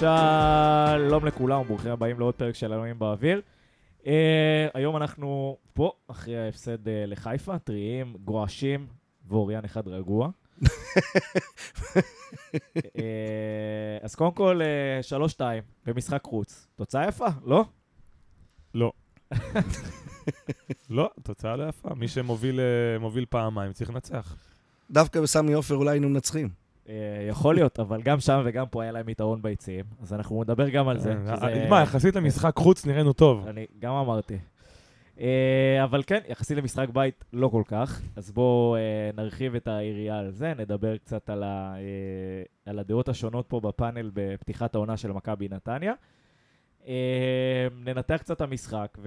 שלום לכולם, ברוכים הבאים לעוד פרק של אלוהים באוויר. Uh, היום אנחנו פה, אחרי ההפסד uh, לחיפה, טריים, גועשים, ואוריאן אחד רגוע. uh, אז קודם כל, uh, שלוש-שתיים, במשחק חוץ. תוצאה יפה, לא? לא. לא, תוצאה לא יפה. מי שמוביל מוביל פעמיים צריך לנצח. דווקא בסמי עופר אולי היינו מנצחים. Uh, יכול להיות, אבל גם שם וגם פה היה להם יתרון ביציעים, אז אנחנו נדבר גם על זה. אה, שזה- מה, יחסית למשחק חוץ נראינו טוב. אני גם אמרתי. אבל כן, יחסית למשחק בית לא כל כך, אז בואו נרחיב את היריעה על זה, נדבר קצת על, ה, על הדעות השונות פה בפאנל בפתיחת העונה של מכבי נתניה. ננתח קצת את המשחק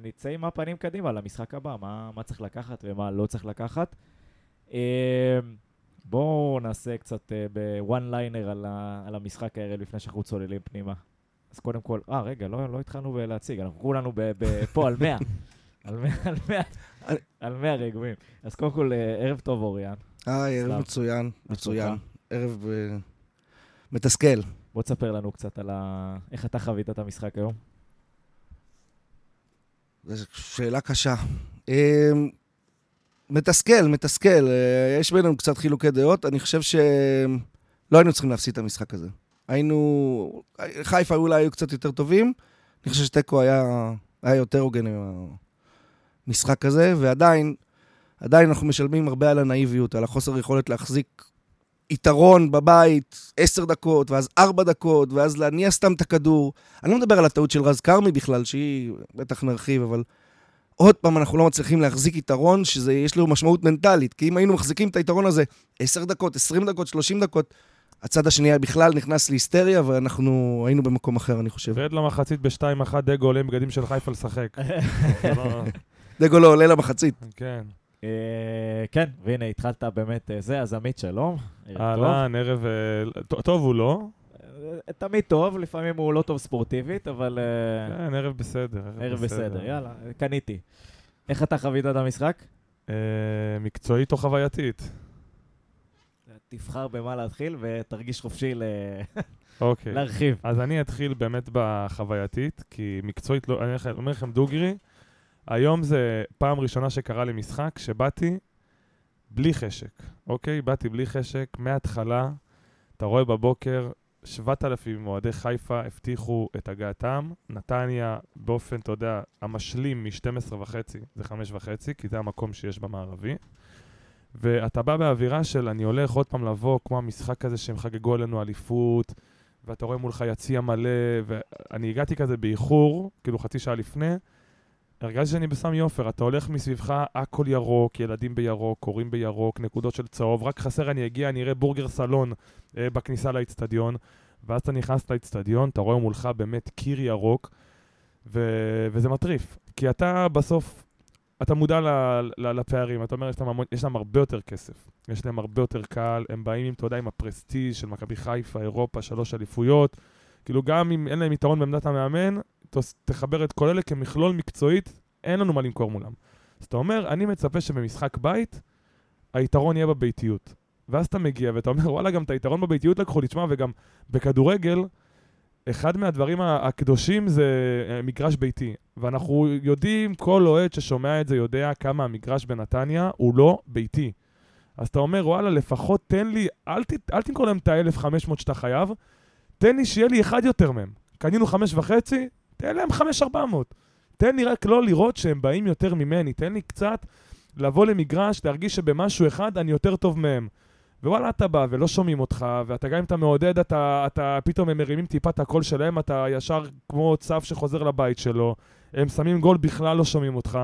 ונצא עם הפנים קדימה למשחק הבא, מה, מה צריך לקחת ומה לא צריך לקחת. Uh, בואו נעשה קצת uh, בוואן ליינר על, ה, על המשחק הערב לפני שאנחנו צוללים פנימה. אז קודם כל, אה, רגע, לא, לא התחלנו בלהציג, אנחנו כולנו ב, ב, פה על 100. על 100, על 100, אני- על 100 רגועים. אז קודם כל, אה, ערב טוב, אוריאן. היי, ערב. מצוין, מצוין. ערב אה, מתסכל. בוא תספר לנו קצת על ה... איך אתה חווית את המשחק היום. זו שאלה קשה. מתסכל, מתסכל. אה, יש בינינו קצת חילוקי דעות. אני חושב שלא היינו צריכים להפסיד את המשחק הזה. היינו... חיפה אולי היו קצת יותר טובים. אני חושב שתיקו היה, היה יותר הוגן עם המשחק הזה, ועדיין, עדיין אנחנו משלמים הרבה על הנאיביות, על החוסר יכולת להחזיק יתרון בבית, עשר דקות, ואז ארבע דקות, ואז להניע סתם את הכדור. אני לא מדבר על הטעות של רז כרמי בכלל, שהיא, בטח נרחיב, אבל עוד פעם אנחנו לא מצליחים להחזיק יתרון, שיש לו משמעות מנטלית. כי אם היינו מחזיקים את היתרון הזה עשר דקות, עשרים דקות, שלושים דקות, הצד השני בכלל נכנס להיסטריה, ואנחנו היינו במקום אחר, אני חושב. ועד למחצית ב-2-1 דגו עולה עם בגדים של חיפה לשחק. זה לא- דגו לא עולה למחצית. כן. אה, כן, והנה, התחלת באמת אה, זה, אז עמית, שלום. טוב. אהלן, ערב... אה, טוב הוא לא. תמיד טוב, לפעמים הוא לא טוב ספורטיבית, אבל אה, כן, ערב בסדר. ערב בסדר, יאללה, קניתי. איך אתה חווית את המשחק? אה, מקצועית או חווייתית? תבחר במה להתחיל ותרגיש חופשי ל- אוקיי. להרחיב. אז אני אתחיל באמת בחווייתית, כי מקצועית, לא, אני אומר לכם דוגרי, היום זה פעם ראשונה שקרה לי משחק שבאתי בלי חשק, אוקיי? באתי בלי חשק מההתחלה, אתה רואה בבוקר, 7,000 אוהדי חיפה הבטיחו את הגעתם, נתניה באופן, אתה יודע, המשלים מ-12 וחצי, זה 5 וחצי, כי זה המקום שיש במערבי. ואתה בא באווירה של אני הולך עוד פעם לבוא, כמו המשחק הזה שהם חגגו עלינו אליפות, ואתה רואה מולך יציע מלא, ואני הגעתי כזה באיחור, כאילו חצי שעה לפני, הרגשתי שאני בסמי עופר, אתה הולך מסביבך, הכל ירוק, ילדים בירוק, קוראים בירוק, נקודות של צהוב, רק חסר אני אגיע, אני אראה בורגר סלון אה, בכניסה לאצטדיון, ואז אתה נכנס לאצטדיון, אתה רואה מולך באמת קיר ירוק, ו- וזה מטריף, כי אתה בסוף, אתה מודע ל- ל- לפערים, אתה אומר, יש להם, המון, יש להם הרבה יותר כסף, יש להם הרבה יותר קהל, הם באים אתה יודע, עם הפרסטיז' של מכבי חיפה, אירופה, שלוש אליפויות, כאילו גם אם אין להם יתרון בעמדת המאמן, תחבר את כל אלה כמכלול מקצועית, אין לנו מה למכור מולם. אז אתה אומר, אני מצפה שבמשחק בית, היתרון יהיה בביתיות. ואז אתה מגיע ואתה אומר, וואלה, גם את היתרון בביתיות לקחו לי, תשמע, וגם בכדורגל, אחד מהדברים הקדושים זה אה, מגרש ביתי. ואנחנו יודעים, כל אוהד ששומע את זה יודע כמה המגרש בנתניה הוא לא ביתי. אז אתה אומר, וואלה, לפחות תן לי, אל, ת, אל תמכור להם את ה-1500 שאתה חייב, תן לי שיהיה לי אחד יותר מהם. קנינו חמש וחצי, תן להם חמש ארבע מאות. תן לי רק לא לראות שהם באים יותר ממני, תן לי קצת לבוא למגרש, להרגיש שבמשהו אחד אני יותר טוב מהם. ווואלה, אתה בא ולא שומעים אותך, ואתה גם אם אתה מעודד, אתה, אתה פתאום הם מרימים טיפה את הקול שלהם, אתה ישר כמו צב שחוזר לבית שלו, הם שמים גול, בכלל לא שומעים אותך.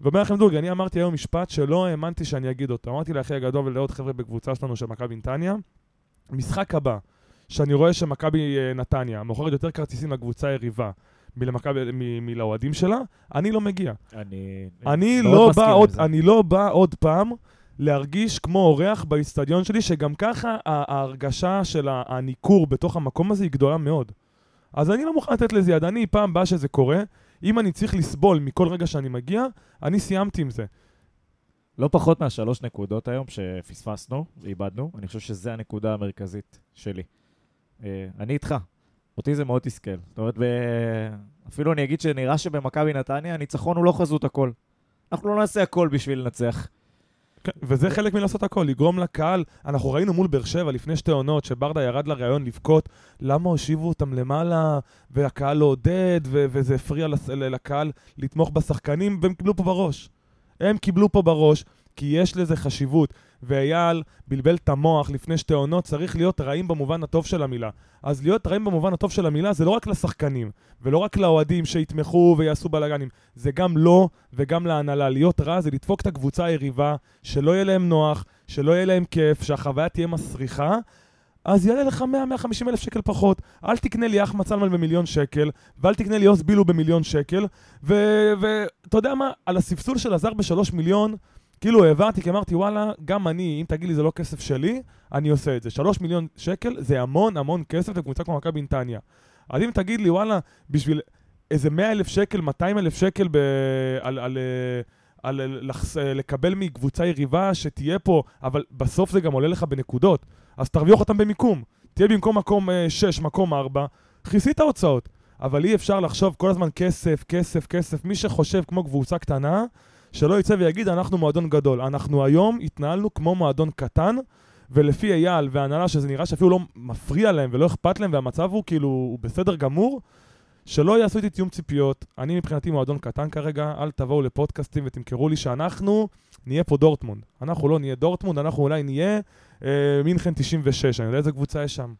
ואומר לכם דוגרי, אני אמרתי היום משפט שלא האמנתי שאני אגיד אותו. אמרתי לאחי הגדול ולעוד חבר'ה בקבוצה שלנו של מכבי נתניה, משחק הבא, שאני רואה שמכבי אה, נתניה מוכרת יותר כרטיסים לקבוצה היריבה מלמכבי- מלאוהדים שלה, אני לא מגיע. אני... אני לא, בא עוד. אני לא בא עוד פעם להרגיש כמו אורח באיצטדיון שלי, שגם ככה ההרגשה של הניכור בתוך המקום הזה היא גדולה מאוד. אז אני לא מוכן לתת לזה יד. אני, פעם באה שזה קורה, אם אני צריך לסבול מכל רגע שאני מגיע, אני סיימתי עם זה. לא פחות מהשלוש נקודות היום שפספסנו ואיבדנו, אני חושב שזו הנקודה המרכזית שלי. אה, אני איתך. אותי זה מאוד תסכל. זאת אומרת, ב... אפילו אני אגיד שנראה שבמכבי נתניה, הניצחון הוא לא חזות הכל. אנחנו לא נעשה הכל בשביל לנצח. כן, וזה חלק מלעשות הכל, לגרום לקהל. אנחנו ראינו מול באר שבע לפני שתי עונות, שברדה ירד לראיון לבכות, למה הושיבו אותם למעלה, והקהל לא עודד, ו- וזה הפריע לס- לקהל לתמוך בשחקנים, והם קיבלו פה בראש. הם קיבלו פה בראש, כי יש לזה חשיבות. ואייל בלבל את המוח לפני שתי עונות, צריך להיות רעים במובן הטוב של המילה. אז להיות רעים במובן הטוב של המילה זה לא רק לשחקנים, ולא רק לאוהדים שיתמכו ויעשו בלאגנים, זה גם לו וגם להנהלה. להיות רע זה לדפוק את הקבוצה היריבה, שלא יהיה להם נוח, שלא יהיה להם כיף, שהחוויה תהיה מסריחה. אז יעלה לך 100-150 אלף שקל פחות. אל תקנה לי אחמד סלמן במיליון שקל, ואל תקנה לי עוז בילו במיליון שקל, ואתה יודע מה, על הספסול של הזר בשלוש מיליון, כאילו העברתי, כי אמרתי, וואלה, גם אני, אם תגיד לי זה לא כסף שלי, אני עושה את זה. שלוש מיליון שקל זה המון המון כסף לקבוצה כמו מכבי נתניה. אז אם תגיד לי, וואלה, בשביל איזה 100 אלף שקל, 200 אלף שקל ב... על... על על לחס... לקבל מקבוצה יריבה שתהיה פה, אבל בסוף זה גם עולה לך בנקודות. אז תרוויח אותם במיקום. תהיה במקום מקום 6, מקום 4, כיסי את ההוצאות. אבל אי אפשר לחשוב כל הזמן כסף, כסף, כסף. מי שחושב כמו קבוצה קטנה, שלא יצא ויגיד, אנחנו מועדון גדול. אנחנו היום התנהלנו כמו מועדון קטן, ולפי אייל וההנהלה, שזה נראה שאפילו לא מפריע להם ולא אכפת להם, והמצב הוא כאילו, הוא בסדר גמור, שלא יעשו איתי תיאום ציפיות. אני מבחינתי מועדון קטן כרגע, אל תבואו לפודקאסטים ותמכרו לי שאנחנו נהיה פה דורטמונד. אנחנו לא נהיה דורטמונד, אנחנו אולי נהיה אה, מינכן 96, אני יודע איזה קבוצה יש שם.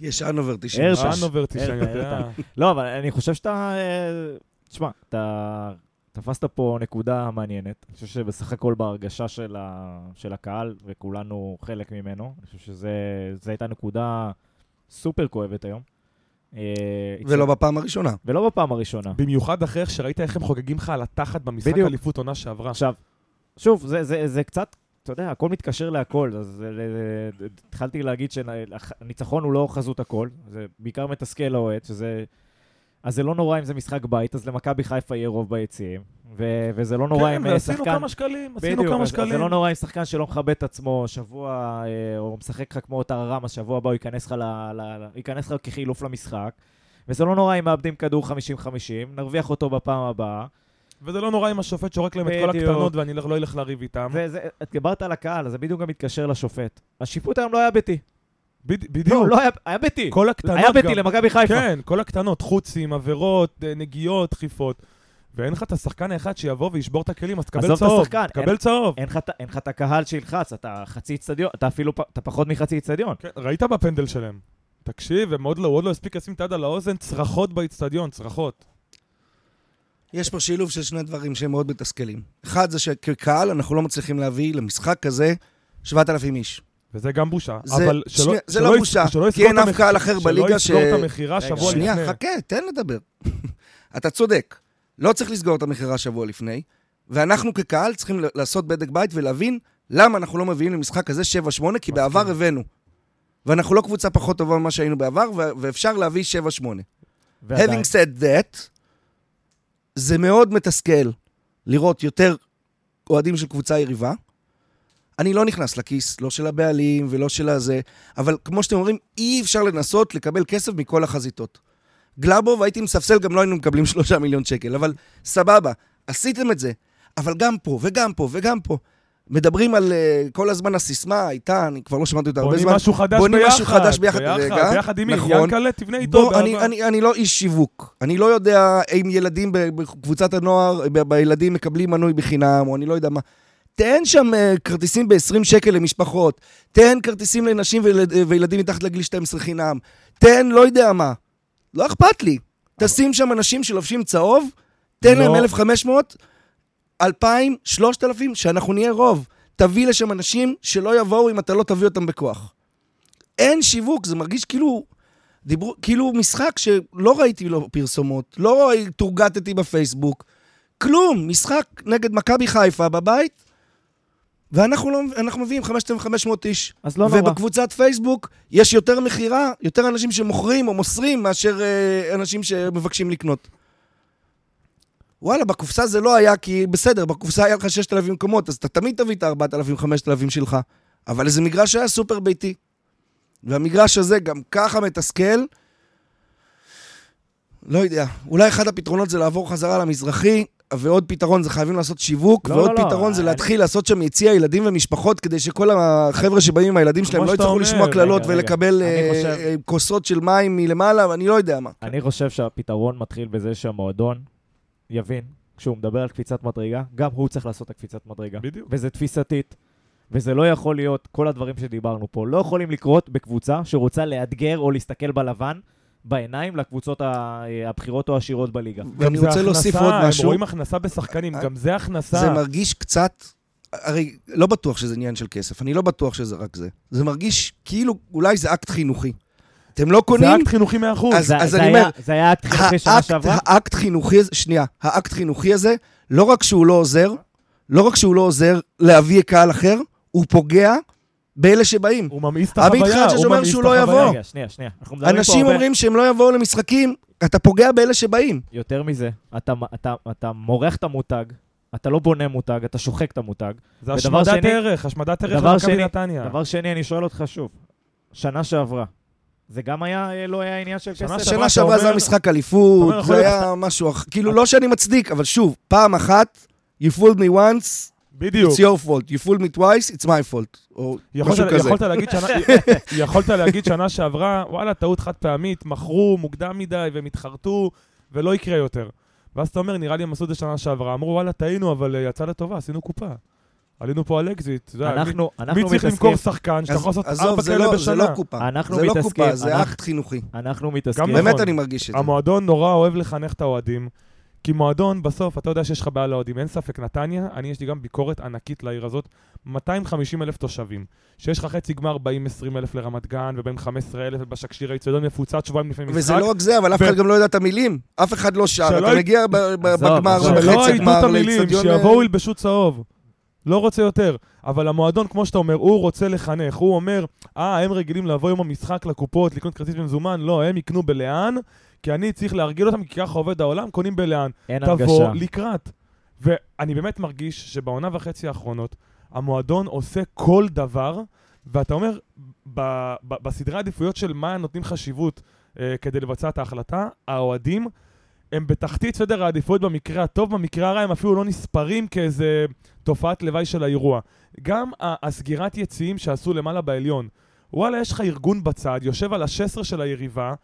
יש אנובר 96. אנובר 96, אני יודע. לא, אבל אני חושב שאתה... אה, תשמע, אתה תפסת פה נקודה מעניינת. אני חושב שבסך הכל בהרגשה של, ה... של הקהל, וכולנו חלק ממנו, אני חושב שזו הייתה נקודה סופר כואבת היום. אה, ולא בפעם הראשונה. ולא בפעם הראשונה. במיוחד אחרי איך שראית איך הם חוגגים לך על התחת במשחק בדיוק. אליפות עונה שעברה. עכשיו, שוב, זה, זה, זה קצת, אתה יודע, הכל מתקשר להכל. אז אה, אה, התחלתי להגיד שהניצחון הוא לא חזות הכל, זה בעיקר מתסכל לאוהד, שזה... אז זה לא נורא אם זה משחק בית, אז למכבי חיפה יהיה רוב ביציעים. ו- וזה לא נורא כן, אם אה, ועשינו שחקן... כמה שקלים, עשינו בדיוק, כמה אז- שקלים. זה לא נורא אם שחקן שלא מכבד את עצמו שבוע, אה, או משחק לך כמו טררם, אז שבוע הבא הוא ייכנס לך, ל- ל- ייכנס לך כחילוף למשחק. וזה לא נורא אם מאבדים כדור 50-50, נרוויח אותו בפעם הבאה. וזה לא נורא אם השופט שורק להם את כל בדיוק. הקטנות ואני לא אלך לריב איתם. וזה, את דיברת על הקהל, אז זה בדיוק גם מתקשר לשופט. השיפוט היום לא היה ביתי. לא, בדיוק. לא היה, היה ביתי. כל הקטנות היה ביתי. למכבי חיפה. כן, כל הקטנות, חוצים, עבירות, אה, נגיעות, דחיפות. ואין לך את השחקן האחד שיבוא וישבור את הכלים, אז תקבל עזוב את צהוב. השחקן, תקבל אין- צהוב. אין לך את- הקהל שילחץ, אתה חצי אצטדיון, אתה אפילו, אתה פחות מחצי אצטדיון. כן, ראית בפנדל שלהם. תקשיב, הם עוד לא, הוא עוד לא הספיק לשים את היד על האוזן, צרחות באיצטדיון, צרחות. יש פה שילוב של שני דברים שהם מאוד מתסכלים. אחד זה שכקהל אנחנו לא מצליחים להביא למשחק כזה 7,000 איש. וזה גם בושה. זה- אבל שלא, שנייה, זה שלא לא בושה, שלא כי אין אף המח- קהל אחר בליגה שלא יסגור ש- את המכירה שבוע לפני. שנייה, חכה, תן לדבר. אתה צודק. לא צריך לסגור את המכירה שבוע לפני, ואנחנו כקהל צריכים לעשות בדק בית ולהבין למה אנחנו לא מביאים למשחק הזה 7-8, כי. בעבר הבאנו. ואנחנו לא קבוצה פחות טובה ממה שהיינו בעבר, ואפשר להביא 7-8. ועדיין. Having said that, זה מאוד מתסכל לראות יותר אוהדים של קבוצה יריבה. אני לא נכנס לכיס, לא של הבעלים ולא של הזה, אבל כמו שאתם אומרים, אי אפשר לנסות לקבל כסף מכל החזיתות. גלאבוב, הייתי מספסל, גם לא היינו מקבלים שלושה מיליון שקל, אבל סבבה, עשיתם את זה. אבל גם פה, וגם פה, וגם פה. מדברים על uh, כל הזמן הסיסמה, הייתה, אני כבר לא שמעתי אותה הרבה בונים זמן. משהו חדש בונים ביחד. משהו חדש ביחד, רגע. ביחד עם מי? נכון. ינקלה, תבנה איתו. בוא, אני. אני, אני לא איש שיווק. אני לא יודע אם ילדים בקבוצת הנוער, ב- בילדים מקבלים מנוי בחינם, או אני לא יודע מה. תן שם uh, כרטיסים ב-20 שקל למשפחות. תן כרטיסים לנשים וילד, וילדים מתחת לגיל 12 חינם. תן לא יודע מה. לא אכפת לי. תשים שם אנשים שלובשים צהוב, תן להם לא. 1,500, 2,000, 3,000, שאנחנו נהיה רוב. תביא לשם אנשים שלא יבואו אם אתה לא תביא אותם בכוח. אין שיווק, זה מרגיש כאילו... דיברו, כאילו משחק שלא ראיתי לו פרסומות, לא תורגטתי בפייסבוק, כלום, משחק נגד מכבי חיפה בבית, ואנחנו לא, אנחנו מביאים 5,500 איש. אז לא נורא. ובקבוצת פייסבוק יש יותר מכירה, יותר אנשים שמוכרים או מוסרים מאשר אה, אנשים שמבקשים לקנות. וואלה, בקופסה זה לא היה, כי בסדר, בקופסה היה לך 6,000 מקומות, אז אתה תמיד תביא את ה-4,000, 5,000 שלך. אבל איזה מגרש היה סופר ביתי. והמגרש הזה גם ככה מתסכל. לא יודע, אולי אחד הפתרונות זה לעבור חזרה למזרחי, ועוד פתרון זה חייבים לעשות שיווק, לא, ועוד לא, לא, פתרון זה אני- להתחיל לעשות שם יציע ילדים ומשפחות, כדי שכל החבר'ה שבאים עם הילדים שלהם לא יצטרכו אומר, לשמוע קללות. ולקבל אני אה, חושב- אה, כוסות של מים מלמעלה, ואני לא יודע מה. אני חושב שהפתרון מתחיל בזה שהמועדון יבין, כשהוא מדבר על קפיצת מדרגה, גם הוא צריך לעשות את הקפיצת מדרגה. בדיוק. וזה תפיסתית, וזה לא יכול להיות, כל הדברים שדיברנו פה, לא יכולים לקרות בקבוצה שרוצה לאתגר או להסתכל בלבן, בעיניים, לקבוצות ה- הבכירות או העשירות בליגה. ואני גם זה רוצה להוסיף הכנסה, עוד הם משהו. רואים הכנסה בשחקנים, אה, גם זה הכנסה. זה מרגיש קצת, הרי לא בטוח שזה עניין של כסף, אני לא בטוח שזה רק זה. זה מרגיש כאילו, אולי זה אקט חינוכי. אתם לא זה קונים, אקט חינוכי 100%. אז- זה, זה אני היה, אומר, זה היה אקט חינוכי שנה שעברה? האקט חינוכי הזה, שנייה, האקט חינוכי הזה, לא רק שהוא לא עוזר, לא רק שהוא לא עוזר להביא קהל אחר, הוא פוגע באלה שבאים. הוא ממאיס את החוויה, חג'ג' הוא אומר ממאיס שהוא את לא החוויה. יבוא. רגע, שנייה, שנייה. אנחנו מדברים פה אנשים הרבה... אומרים שהם לא יבואו למשחקים, אתה פוגע באלה שבאים. יותר מזה, אתה, אתה, אתה מורח את המותג, אתה לא בונה מותג, אתה שוחק את המותג. זה השמדת שני- ערך, השמדת ערך דבר למכבי שני- נתניה. דבר שני, אני שואל אותך שוב, שנה שעברה, זה גם היה, אה, לא היה עניין של שנה כסף? שעברה שנה שעברה זה אומר- היה משחק אומר, אליפות, זה היה משהו אחר. כאילו, לא שאני מצדיק, אבל שוב, פעם אחת, you fooled me once, בדיוק. it's your fault. You fooled me twice, it's my fault. או יכולת, משהו כזה. יכולת, להגיד שנה, יכולת להגיד שנה שעברה, וואלה, טעות חד פעמית, מכרו מוקדם מדי והם התחרטו, ולא יקרה יותר. ואז אתה אומר, נראה לי הם עשו את זה שנה שעברה. אמרו, וואלה, טעינו, אבל אה, יצא לטובה, עשינו קופה. עלינו פה על אקזיט. אתה יודע, מי- אנחנו, מי אנחנו צריך למכור שחקן שאתה אז- יכול לעשות ארבע זה כאלה לא- זה בשנה? לא קופה. אנחנו זה לא מתעסקים, קופה, זה אנחנו- אקט חינוכי. אנחנו מתעסקים. גם באמת נכון. אני מרגיש את זה. המועדון נורא אוהב לחנך את האוהדים. כי מועדון, בסוף, אתה יודע שיש לך בעיה לאוהדים, אין ספק. נתניה, אני, יש לי גם ביקורת ענקית לעיר הזאת, 250 אלף תושבים. שיש לך חצי גמר באים 20 אלף לרמת גן, ובאים 15 אלף בשקשיר האיצטדיון מפוצץ שבועיים לפני משחק. וזה לא רק זה, אבל אף אחד גם לא יודע את המילים. אף אחד לא שר. אתה מגיע ב- ב- עזוב, בגמר בחצי גמר את המילים, לאצטדיון... שיבואו ילבשו צהוב. לא רוצה יותר. אבל המועדון, כמו שאתה אומר, הוא רוצה לחנך. הוא אומר, אה, הם רגילים לבוא יום המשחק לקופות, לקנות כרטיס במזומן, לא, הם יקנו בלאן, כי אני צריך להרגיל אותם, כי ככה עובד העולם, קונים בלאן. אין תבוא הנגשה. לקראת. ואני באמת מרגיש שבעונה וחצי האחרונות, המועדון עושה כל דבר, ואתה אומר, ב- ב- בסדרי העדיפויות של מה נותנים חשיבות אה, כדי לבצע את ההחלטה, האוהדים הם בתחתית סדר העדיפויות במקרה הטוב, במקרה הרע הם אפילו לא נספרים כאיזה תופעת לוואי של האירוע. גם הסגירת יציאים שעשו למעלה בעליון, וואלה, יש לך ארגון בצד, יושב על השסר של היריבה,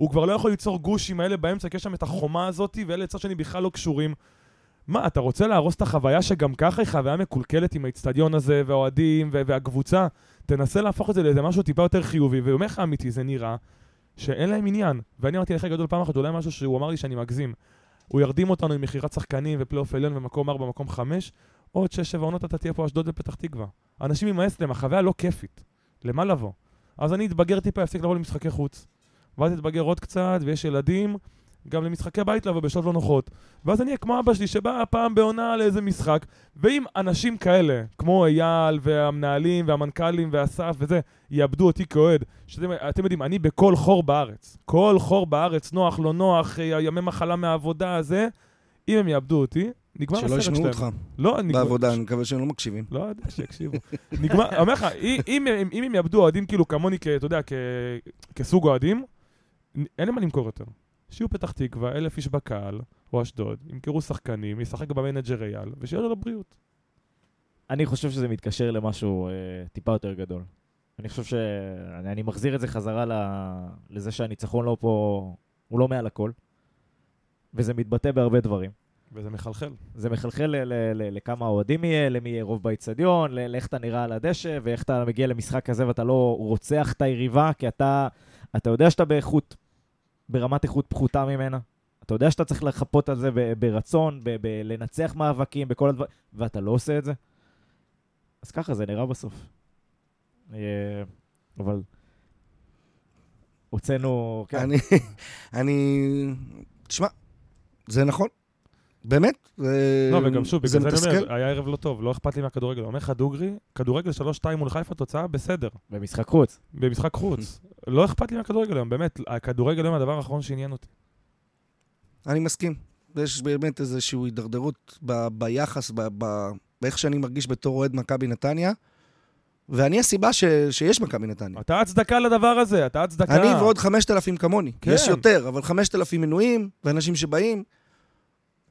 הוא כבר לא יכול ליצור גוש עם האלה באמצע, כי יש שם את החומה הזאת, ואלה לצד שני בכלל לא קשורים. מה, אתה רוצה להרוס את החוויה שגם ככה היא חוויה מקולקלת עם האיצטדיון הזה, והאוהדים, והקבוצה? תנסה להפוך את זה לאיזה משהו טיפה יותר חיובי, ואומר לך אמיתי, זה נראה שאין להם עניין. ואני אמרתי לך גדול פעם אחת, אולי משהו שהוא אמר לי שאני מגזים. הוא ירדים אותנו עם מכירת שחקנים ופלייאוף עליון ומקום 4, מקום 5, עוד 6-7 עונות אתה תהיה פה אשדוד ופתח תקווה. אנשים יימאס להם, החוויה לא כיפית. למה לבוא? אז אני אתבגר טיפה, אפסיק לבוא למשחקי חוץ. ואז אתבגר עוד קצת, ויש ילדים, גם למשחקי בית לבוא בשעות לא נוחות. ואז אני אהיה כמו אבא שלי שבא פעם בעונה לאיזה משחק, ואם אנשים כאלה, כמו אייל והמנהלים והמנכ"לים ואסף וזה, יאבדו אותי כאוהד, שאתם יודעים, אני בכל חור בארץ, כל חור בארץ, נוח, לא נוח, אה, ימי מחלה מהעבודה, זה, אם הם יאבדו אותי, נגמר שלא הסרט ישמעו שלהם. אותך לא, נגמר... בעבודה, אני מקווה שהם לא מקשיבים. לא יודע, שיקשיבו. נגמר, אני אומר לך, אם, אם, אם, הם יאבדו אוהדים כאילו כמוני, אתה יודע, כסוג אוהדים, אין להם מה למכור יותר. שיהיו פתח תקווה, אלף איש בקהל, או אשדוד, ימכרו שחקנים, ישחק ב manager אייל, ושיהיה לו לבריאות. אני חושב שזה מתקשר למשהו אה, טיפה יותר גדול. אני חושב ש... אני, אני מחזיר את זה חזרה ל... לזה שהניצחון לא פה, הוא לא מעל הכל, וזה מתבטא בהרבה דברים. וזה מחלחל. זה מחלחל ל- ל- ל- לכמה אוהדים יהיה, למי יהיה רוב באיצטדיון, לאיך אתה נראה על הדשא, ואיך אתה מגיע למשחק כזה ואתה לא רוצח את היריבה, כי אתה, אתה יודע שאתה באיכות, ברמת איכות פחותה ממנה. אתה יודע שאתה צריך לחפות על זה ב- ברצון, ב- ב- לנצח מאבקים, בכל הדברים, ואתה לא עושה את זה. אז ככה זה נראה בסוף. אה, אבל הוצאנו... כן. אני, אני, תשמע, זה נכון. באמת, זה לא, וגם שוב, זה בגלל זה אני. אומר, היה ערב לא טוב, לא אכפת לי מהכדורגל. אומר לך, דוגרי, כדורגל 3-2 מול חיפה, תוצאה בסדר. במשחק חוץ. במשחק חוץ. לא אכפת לי מהכדורגל היום, באמת. הכדורגל היום הדבר האחרון שעניין אותי. אני מסכים. יש באמת איזושהי הידרדרות ב, ביחס, ב, ב, באיך שאני מרגיש בתור אוהד מכבי נתניה, ואני הסיבה ש, שיש מכבי נתניה. אתה הצדקה לדבר הזה, אתה הצדקה. אני ועוד 5,000 כמוני. כן. יש יותר, אבל 5,000 מנויים, ואנשים שבאים.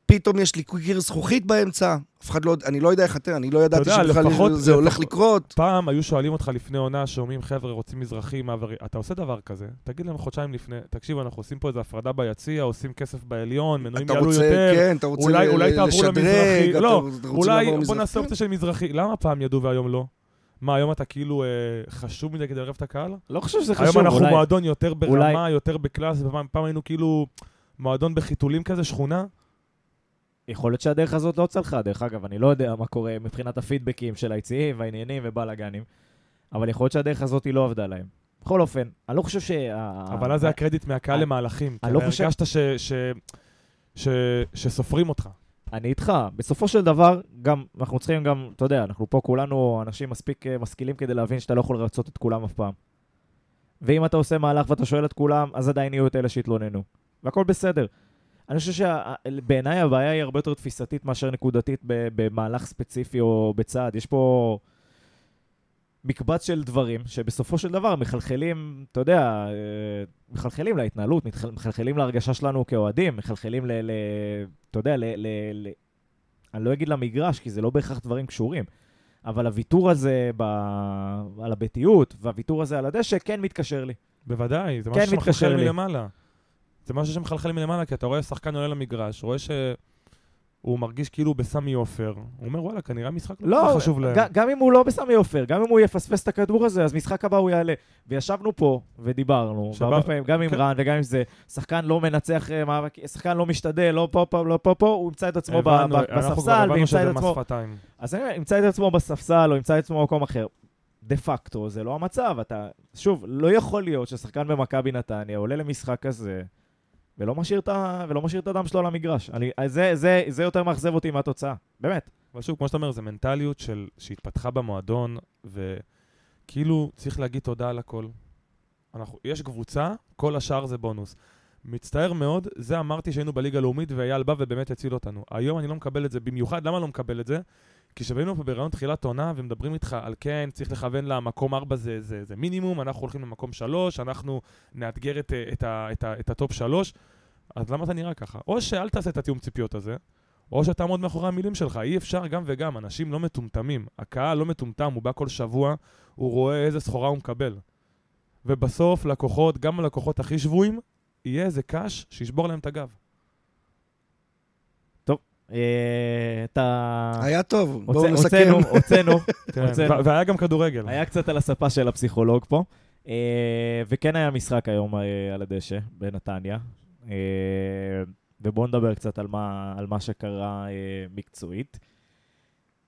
פתאום יש לי קיר זכוכית באמצע. אף אחד לא... אני לא יודע איך אתם, אני לא ידעתי יודע, שבכלל זה הולך לקרות. פעם היו שואלים אותך לפני עונה, שאומרים, חבר'ה, רוצים מזרחי, מעברי... אתה עושה דבר כזה, תגיד להם חודשיים לפני, תקשיבו, אנחנו עושים פה איזו הפרדה ביציע, עושים כסף בעליון, מנויים אתה יעלו רוצה, יותר. כן, אתה רוצה אולי- אולי תעברו למזרחי. לא, אולי בוא. נעשה אופציה של מזרחי. למה פעם ידעו והיום לא? מה, היום אתה כאילו אה, חשוב מדי כדי לערב את הקהל? לא חושב שזה היום חשוב, אנחנו אולי... מועדון יותר אולי- ברמה, יותר בקלאס, ופעם פעם היינו כאילו מועדון בחיתולים כזה, שכונה. יכול להיות שהדרך הזאת לא צלחה, דרך אגב, אני לא יודע מה קורה מבחינת הפידבקים של היציעים והעניינים ובלאגנים, אבל יכול להיות שהדרך הזאת היא לא עבדה להם. בכל אופן, אני לא חושב שה... אבל אז זה הקרדיט מהקהל למהלכים. כי לא הרגשת ש- ש- ש- שסופרים אותך. אני איתך. בסופו של דבר, גם, אנחנו צריכים גם, אתה יודע, אנחנו פה כולנו אנשים מספיק אה, משכילים כדי להבין שאתה לא יכול לרצות את כולם אף פעם. ואם אתה עושה מהלך ואתה שואל את כולם, אז עדיין יהיו את אלה שהתלוננו. והכל בסדר. אני חושב שבעיניי הבעיה היא הרבה יותר תפיסתית מאשר נקודתית במהלך ספציפי או בצעד. יש פה מקבץ של דברים שבסופו של דבר מחלחלים, אתה יודע, אה, מחלחלים להתנהלות, מחלחלים להרגשה שלנו כאוהדים, מחלחלים ל... ל אתה יודע, ל, ל, ל... אני לא אגיד למגרש, כי זה לא בהכרח דברים קשורים, אבל הוויתור הזה ב... על הביתיות, והוויתור הזה על הדשא, כן מתקשר לי. בוודאי, זה כן, משהו שמחלחל. מלמעלה. זה משהו שמחלחל מלמעלה, כי אתה רואה שחקן עולה למגרש, רואה שהוא מרגיש כאילו בסמי עופר. הוא אומר, וואלה, כנראה המשחק לא לא, חשוב להם. גם אם הוא לא בסמי עופר, גם אם הוא יפספס את הכדור הזה, אז משחק הבא הוא יעלה. וישבנו פה ודיברנו, שבא- והרבה פעמים, גם עם כן. רן וגם עם זה, שחקן לא מנצח אה, מאבק, שחקן לא משתדל, לא פה פה, לא פה פה, הוא ימצא את עצמו הבנו, ב- בספסל, וימצא את עצמו... מס שפתיים. אז אני אומר, ימצא את עצמו בספסל, או ימצא את עצמו במקום אחר. דה פקטו, זה לא המצב. אתה, שוב, לא יכול להיות ששחקן במכבי נתניה עולה למשחק כזה, ולא משאיר את, ה, ולא משאיר את הדם שלו על המגרש. אני, זה, זה, זה יותר מאכזב אותי מהתוצאה, באמת. אבל שוב, כמו שאתה אומר, זו מנטליות של, שהתפתחה במועדון, וכאילו צריך להגיד תודה על הכל. אנחנו, יש קבוצה, כל השאר זה בונוס. מצטער מאוד, זה אמרתי שהיינו בליגה הלאומית ואייל בא ובאמת הציל אותנו. היום אני לא מקבל את זה במיוחד, למה לא מקבל את זה? כי כשהיינו פה ברעיון תחילת עונה ומדברים איתך על כן, צריך לכוון למקום 4 זה, זה, זה מינימום, אנחנו הולכים למקום 3, אנחנו נאתגר את, את, את, את ה top 3, אז למה אתה נראה ככה? או שאל תעשה את התיאום ציפיות הזה, או שתעמוד מאחורי המילים שלך. אי אפשר גם וגם, אנשים לא מטומטמים. הקהל לא מטומטם, הוא בא כל שבוע, הוא רואה איזה סחורה הוא מקבל. ובסוף לקוחות, גם הלקוחות הכי שבויים, יהיה איזה קאש שישבור להם את הגב. אה, אתה... היה טוב, בואו נסכם. הוצאנו, הוצאנו. כן, והיה גם כדורגל. היה קצת על הספה של הפסיכולוג פה. אה, וכן היה משחק היום אה, על הדשא בנתניה. ובואו נדבר קצת על מה, על מה שקרה אה, מקצועית.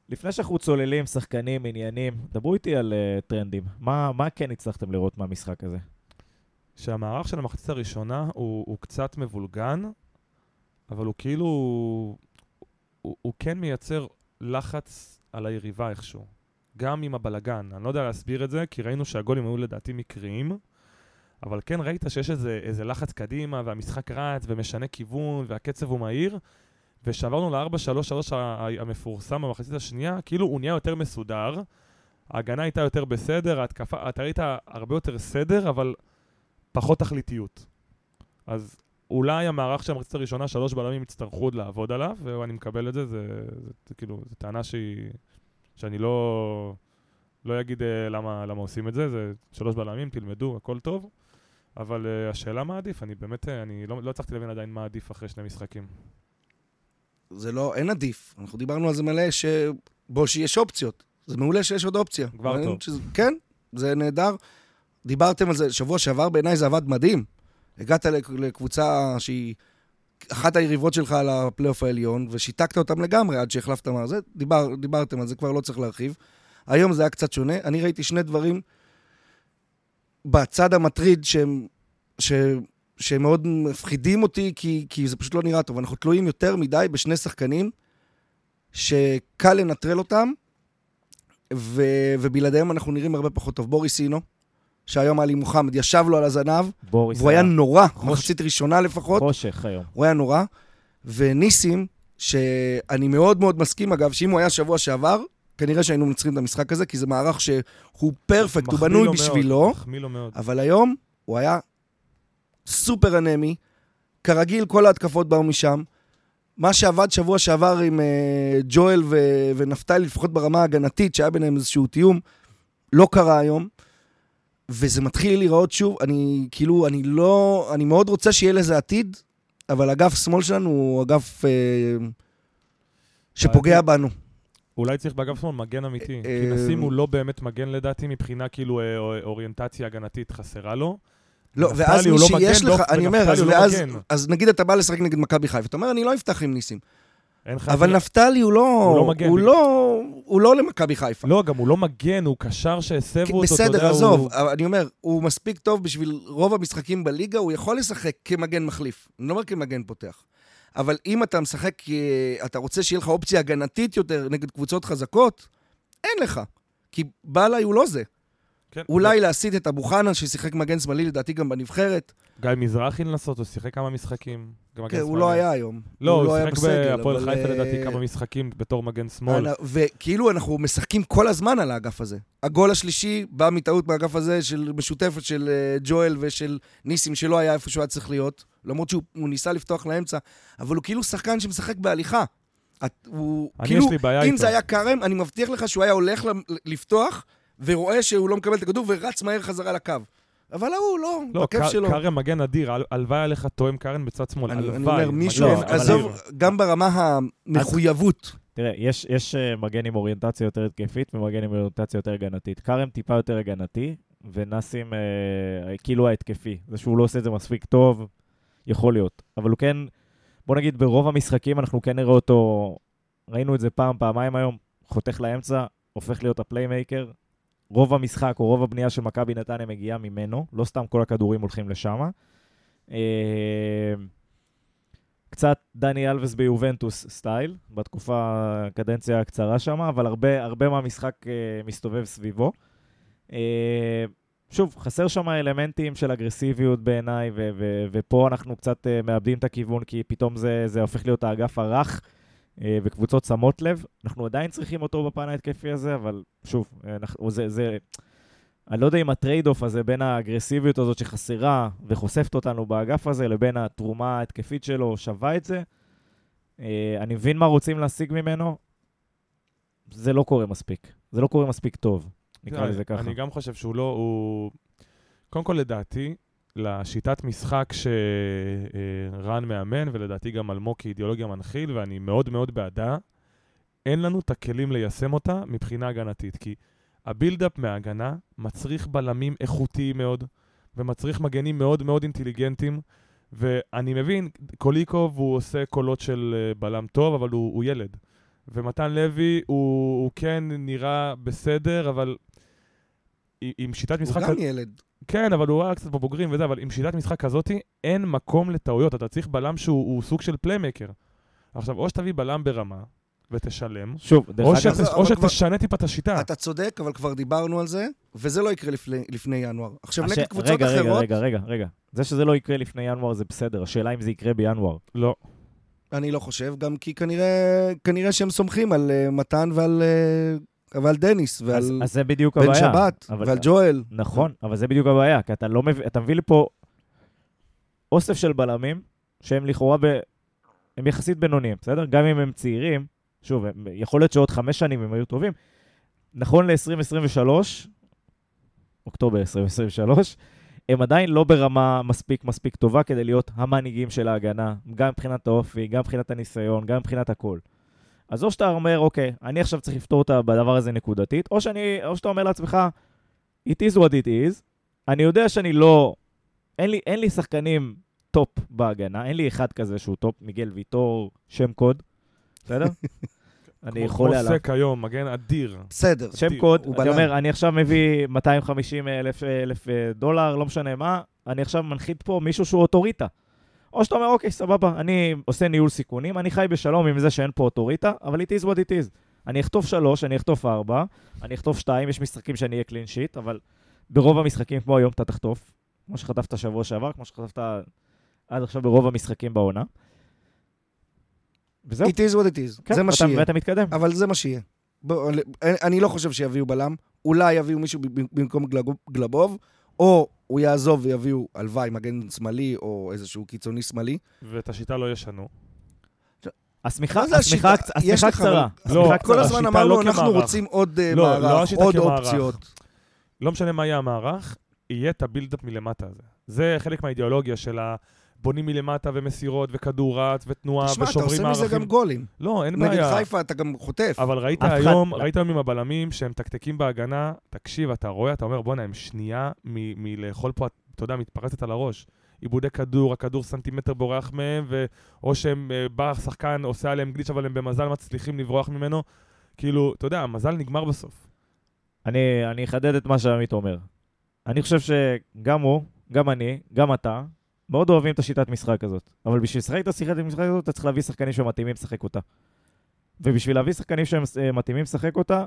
לפני שאנחנו צוללים, שחקנים, עניינים, דברו איתי על אה, טרנדים. מה, מה כן הצלחתם לראות מהמשחק הזה? שהמערך של המחצית הראשונה הוא, הוא קצת מבולגן, אבל הוא כאילו... הוא, הוא כן מייצר לחץ על היריבה איכשהו. גם עם הבלגן. אני לא יודע להסביר את זה, כי ראינו שהגולים היו לדעתי מקריים, אבל כן ראית שיש איזה, איזה לחץ קדימה, והמשחק רץ ומשנה כיוון, והקצב הוא מהיר, וכשעברנו ל-4-3-3 המפורסם במחצית השנייה, כאילו הוא נהיה יותר מסודר, ההגנה הייתה יותר בסדר, ההתקפה, אתה ראית הרבה יותר סדר, אבל פחות תכליתיות. אז אולי המערך של המחצית הראשונה, שלוש בלמים יצטרכו עוד לעבוד עליו, ואני מקבל את זה, זה, זה, זה כאילו, זו טענה שהיא, שאני לא, לא אגיד אה, למה, למה עושים את זה, זה שלוש בלמים, תלמדו, הכל טוב. אבל אה, השאלה מה עדיף, אני באמת, אה, אני לא, לא הצלחתי להבין עדיין מה עדיף אחרי שני משחקים. זה לא, אין עדיף. אנחנו דיברנו על זה מלא, ש... בוא, שיש אופציות. זה מעולה שיש עוד אופציה. כבר טוב. שזה- כן, זה נהדר. דיברתם על זה שבוע שעבר, בעיניי זה עבד מדהים. הגעת לק- לקבוצה שהיא אחת היריבות שלך על הפלייאוף העליון, ושיתקת אותם לגמרי עד שהחלפת מה זה. דיבר, דיברתם על זה, כבר לא צריך להרחיב. היום זה היה קצת שונה. אני ראיתי שני דברים בצד המטריד שהם, שהם מאוד מפחידים אותי, כי, כי זה פשוט לא נראה טוב. אנחנו תלויים יותר מדי בשני שחקנים שקל לנטרל אותם, ו, ובלעדיהם אנחנו נראים הרבה פחות טוב. בוריס אינו, שהיום עלי מוחמד ישב לו על הזנב, והוא היה נורא, חוש- מחצית ראשונה לפחות, חושך היום. הוא היה נורא. וניסים, שאני מאוד מאוד מסכים, אגב, שאם הוא היה שבוע שעבר, כנראה שהיינו מנצחים את המשחק הזה, כי זה מערך שהוא פרפקט, הוא בנוי לו בשבילו, מחמיא לו מאוד. אבל היום הוא היה סופר אנמי. כרגיל, כל ההתקפות באו משם. מה שעבד שבוע שעבר עם אה, ג'ואל ו- ונפתלי, לפחות ברמה ההגנתית, שהיה ביניהם איזשהו תיאום, לא קרה היום. וזה מתחיל להיראות שוב, אני כאילו, אני לא, אני מאוד רוצה שיהיה לזה עתיד, אבל אגף שמאל שלנו הוא אגף אה, שפוגע בנו. אולי צריך באגף שמאל מגן אמיתי. כי אה, נסים הוא לא באמת מגן לדעתי, מבחינה כאילו אה, אוריינטציה הגנתית חסרה לו. לא, ואז מי לא שיש לך, אני אומר, לא. אז נגיד אתה בא לשחק נגד מכבי חיפה, אתה אומר, אני לא אפתח עם ניסים. אבל נפתלי הוא לא, הוא לא מגן. הוא לא, הוא לא למכבי חיפה. לא, גם הוא לא מגן, הוא קשר שהסבו אותו, אתה יודע, בסדר, הוא- עזוב, אבל אני אומר, הוא מספיק טוב בשביל רוב המשחקים בליגה, הוא יכול לשחק כמגן מחליף. אני לא אומר כמגן פותח. אבל אם אתה משחק, אה, אתה רוצה שיהיה לך אופציה הגנתית יותר נגד קבוצות חזקות, אין לך. כי בלעי הוא לא זה. כן, אולי להסיט את אבו חנן, ששיחק מגן שמאלי לדעתי גם בנבחרת. גיא מזרחי לנסות, הוא שיחק כמה משחקים. כן, הוא שמאלי. לא היה היום. לא, הוא היה שיחק בסגל, בהפועל אבל, חיפה אה, לדעתי כמה משחקים בתור מגן שמאל. וכאילו אנחנו משחקים כל הזמן על האגף הזה. הגול השלישי בא מטעות מהאגף הזה של משותפת של אה, ג'ואל ושל ניסים, שלא היה איפה שהוא היה צריך להיות, למרות שהוא הוא ניסה לפתוח לאמצע, אבל הוא כאילו שחקן שמשחק בהליכה. את, הוא, אני, כאילו, יש לי בעיה אם איתו. זה היה כרם, אני מבטיח לך שהוא היה הולך לפתוח, ורואה שהוא לא מקבל את הכדור, ורץ מהר חזרה לקו. אבל ההוא, לא, לא, בכיף שלו. קארן מגן אדיר, הל- הלוואי לך תואם קארן בצד שמאל, אני, הלוואי. אני אומר, מישהו, לא, עזוב. גם ברמה המחויבות. תראה, יש, יש אה, מגן עם אוריינטציה יותר התקפית ומגן עם אוריינטציה יותר הגנתית. כרם טיפה יותר הגנתי, ונאסים אה, כאילו ההתקפי. זה שהוא לא עושה את זה מספיק טוב, יכול להיות. אבל הוא כן, בוא נגיד, ברוב המשחקים אנחנו כן נראה אותו, ראינו את זה פעם, פעמיים היום, חותך לאמצע, הופך להיות ה playmaker. רוב המשחק או רוב הבנייה של מכבי נתניה מגיעה ממנו, לא סתם כל הכדורים הולכים לשם. אה, קצת דני אלבס ביובנטוס style, בתקופה, הקדנציה הקצרה שם, אבל הרבה, הרבה מהמשחק אה, מסתובב סביבו. אה, שוב, חסר שם אלמנטים של אגרסיביות בעיניי, ופה אנחנו קצת מאבדים את הכיוון, כי פתאום זה, זה הופך להיות האגף הרך, וקבוצות שמות לב. אנחנו עדיין צריכים אותו בפן ההתקפי הזה, אבל שוב, אה, אנחנו, זה, זה, אני לא יודע אם ה trade off הזה בין האגרסיביות הזאת שחסרה וחושפת אותנו באגף הזה, לבין התרומה ההתקפית שלו שווה את זה. אה, אני מבין מה רוצים להשיג ממנו, זה לא קורה מספיק. זה לא קורה מספיק טוב, נקרא לזה ככה. אני גם חושב שהוא לא, הוא... קודם כל, לדעתי, לשיטת משחק שרן מאמן, ולדעתי גם אלמוג כאידיאולוגיה מנחיל, ואני מאוד מאוד בעדה, אין לנו את הכלים ליישם אותה מבחינה הגנתית. כי הבילדאפ מההגנה מצריך בלמים איכותיים מאוד, ומצריך מגנים מאוד מאוד אינטליגנטים. ואני מבין, קוליקוב הוא עושה קולות של אה, בלם טוב, אבל הוא, הוא ילד. ומתן לוי הוא, הוא כן נראה בסדר, אבל עם- שיטת הוא משחק... גם ילד. כן, אבל הוא היה קצת בבוגרים וזה, אבל עם שיטת משחק כזאתי, אין מקום לטעויות. אתה צריך בלם שהוא הוא סוג של פליימקר. עכשיו, או שתביא בלם ברמה ותשלם, שוב, דרך או, אגב, או כבר- שתשנה טיפה את השיטה. אתה צודק, אבל כבר דיברנו על זה, וזה לא יקרה לפני, לפני ינואר. עכשיו, הש... נגד קבוצות רגע, רגע, אחרות, רגע, רגע, רגע. זה שזה לא יקרה לפני ינואר זה בסדר, השאלה אם זה יקרה בינואר. לא. אני לא חושב, גם כי כנראה, כנראה שהם סומכים על uh, מתן ועל, uh, ועל דניס, ועל אז, אז זה בדיוק בן הבעיה. שבת, אבל- ועל ג'ואל. נכון, אבל זה בדיוק הבעיה, כי אתה לא מביא, אתה מביא לפה אוסף של בלמים, שהם לכאורה ב... הם יחסית בינוניים, בסדר? גם אם הם צעירים, שוב, הם, יכול להיות שעוד חמש שנים הם היו טובים. נכון ל-2023, אוקטובר 2023, הם עדיין לא ברמה מספיק מספיק טובה כדי להיות המנהיגים של ההגנה, גם מבחינת האופי, גם מבחינת הניסיון, גם מבחינת הכל. אז או שאתה אומר, אוקיי, אני עכשיו צריך לפתור אותה בדבר הזה נקודתית, או, שאני, או שאתה אומר לעצמך, it is what it is, אני יודע שאני לא... אין לי, אין לי שחקנים top בהגנה, אין לי אחד כזה שהוא top, מיגל ויטור, שם קוד, בסדר? אני כמו- יכול כמו עליו. סק היום, מגן אדיר. בסדר. שם. קוד, אני. אומר, אני עכשיו מביא 250 אלף, אלף אה, דולר, לא משנה מה, אני עכשיו מנחית פה מישהו שהוא אוטוריטה. או שאתה אומר, אוקיי, סבבה, אני עושה ניהול סיכונים, אני חי בשלום עם זה שאין פה אוטוריטה, אבל it is what it is. אני אחטוף שלוש, אני אחטוף ארבע, אני אחטוף שתיים, יש משחקים שאני אהיה קלין שיט, אבל ברוב המשחקים כמו היום אתה תחטוף, כמו שחטפת שבוע שעבר, כמו שחטפת עד עכשיו ברוב המשחקים בעונה. וזהו, It is what it is, כן, זה מה שיהיה. ואתה מתקדם. אבל זה מה שיהיה. בוא, אני- לא חושב שיביאו בלם. אולי יביאו מישהו במקום גלבוב, או הוא יעזוב ויביאו, הלוואי, מגן שמאלי, או איזשהו קיצוני שמאלי. ואת השיטה לא ישנו. השמיכה זה השמיכה לך, קצרה. לא, כל קצרה. הזמן אמרנו, לא אנחנו כמערך. רוצים עוד אה, לא, לא מערך, השיטה עוד כמערך. אופציות. לא משנה מה יהיה המערך, יהיה את הבילדאפ מלמטה הזה. זה חלק מהאידיאולוגיה של הבונים מלמטה ומסירות וכדור רץ ותנועה תשמע, אתה ושוברים עושה מזה מערכים. גם גולים. לא, אין נגד בעיה. חיפה אתה גם חוטף. אבל ראית אף אחד- היום, לא. ראית היום עם הבלמים שהם תקתקים בהגנה, תקשיב, אתה רואה, אתה אומר, בואנה, הם שנייה מ- מלאכול פה, אתה יודע, מתפרצת על הראש. עיבודי כדור, הכדור סנטימטר בורח מהם, ו... או שהם, אה, בא השחקן, עושה עליהם גליץ', אבל הם במזל מצליחים לברוח ממנו. כאילו, אתה יודע, המזל נגמר בסוף. אני, אני אחדד את מה שעמית אומר. אני חושב שגם הוא, גם אני, גם אתה, מאוד אוהבים את השיטת משחק הזאת. אבל בשביל לשחק את השיטת המשחק הזאת, אתה צריך להביא שחקנים שמתאימים לשחק אותה. ובשביל להביא שחקנים שמתאימים לשחק אותה,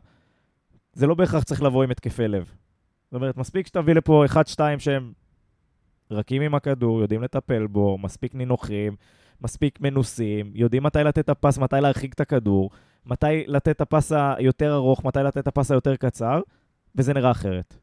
זה לא בהכרח צריך לבוא עם התקפי לב. זאת אומרת, מספיק שתביא לפה אחד, שתיים שהם רכים עם הכדור, יודעים לטפל בו, מספיק נינוחים, מספיק מנוסים, יודעים מתי לתת את הפס, מתי להרחיק את הכדור, מתי לתת את הפס היותר ארוך, מתי לתת את הפס היותר קצר, וזה נראה אחרת.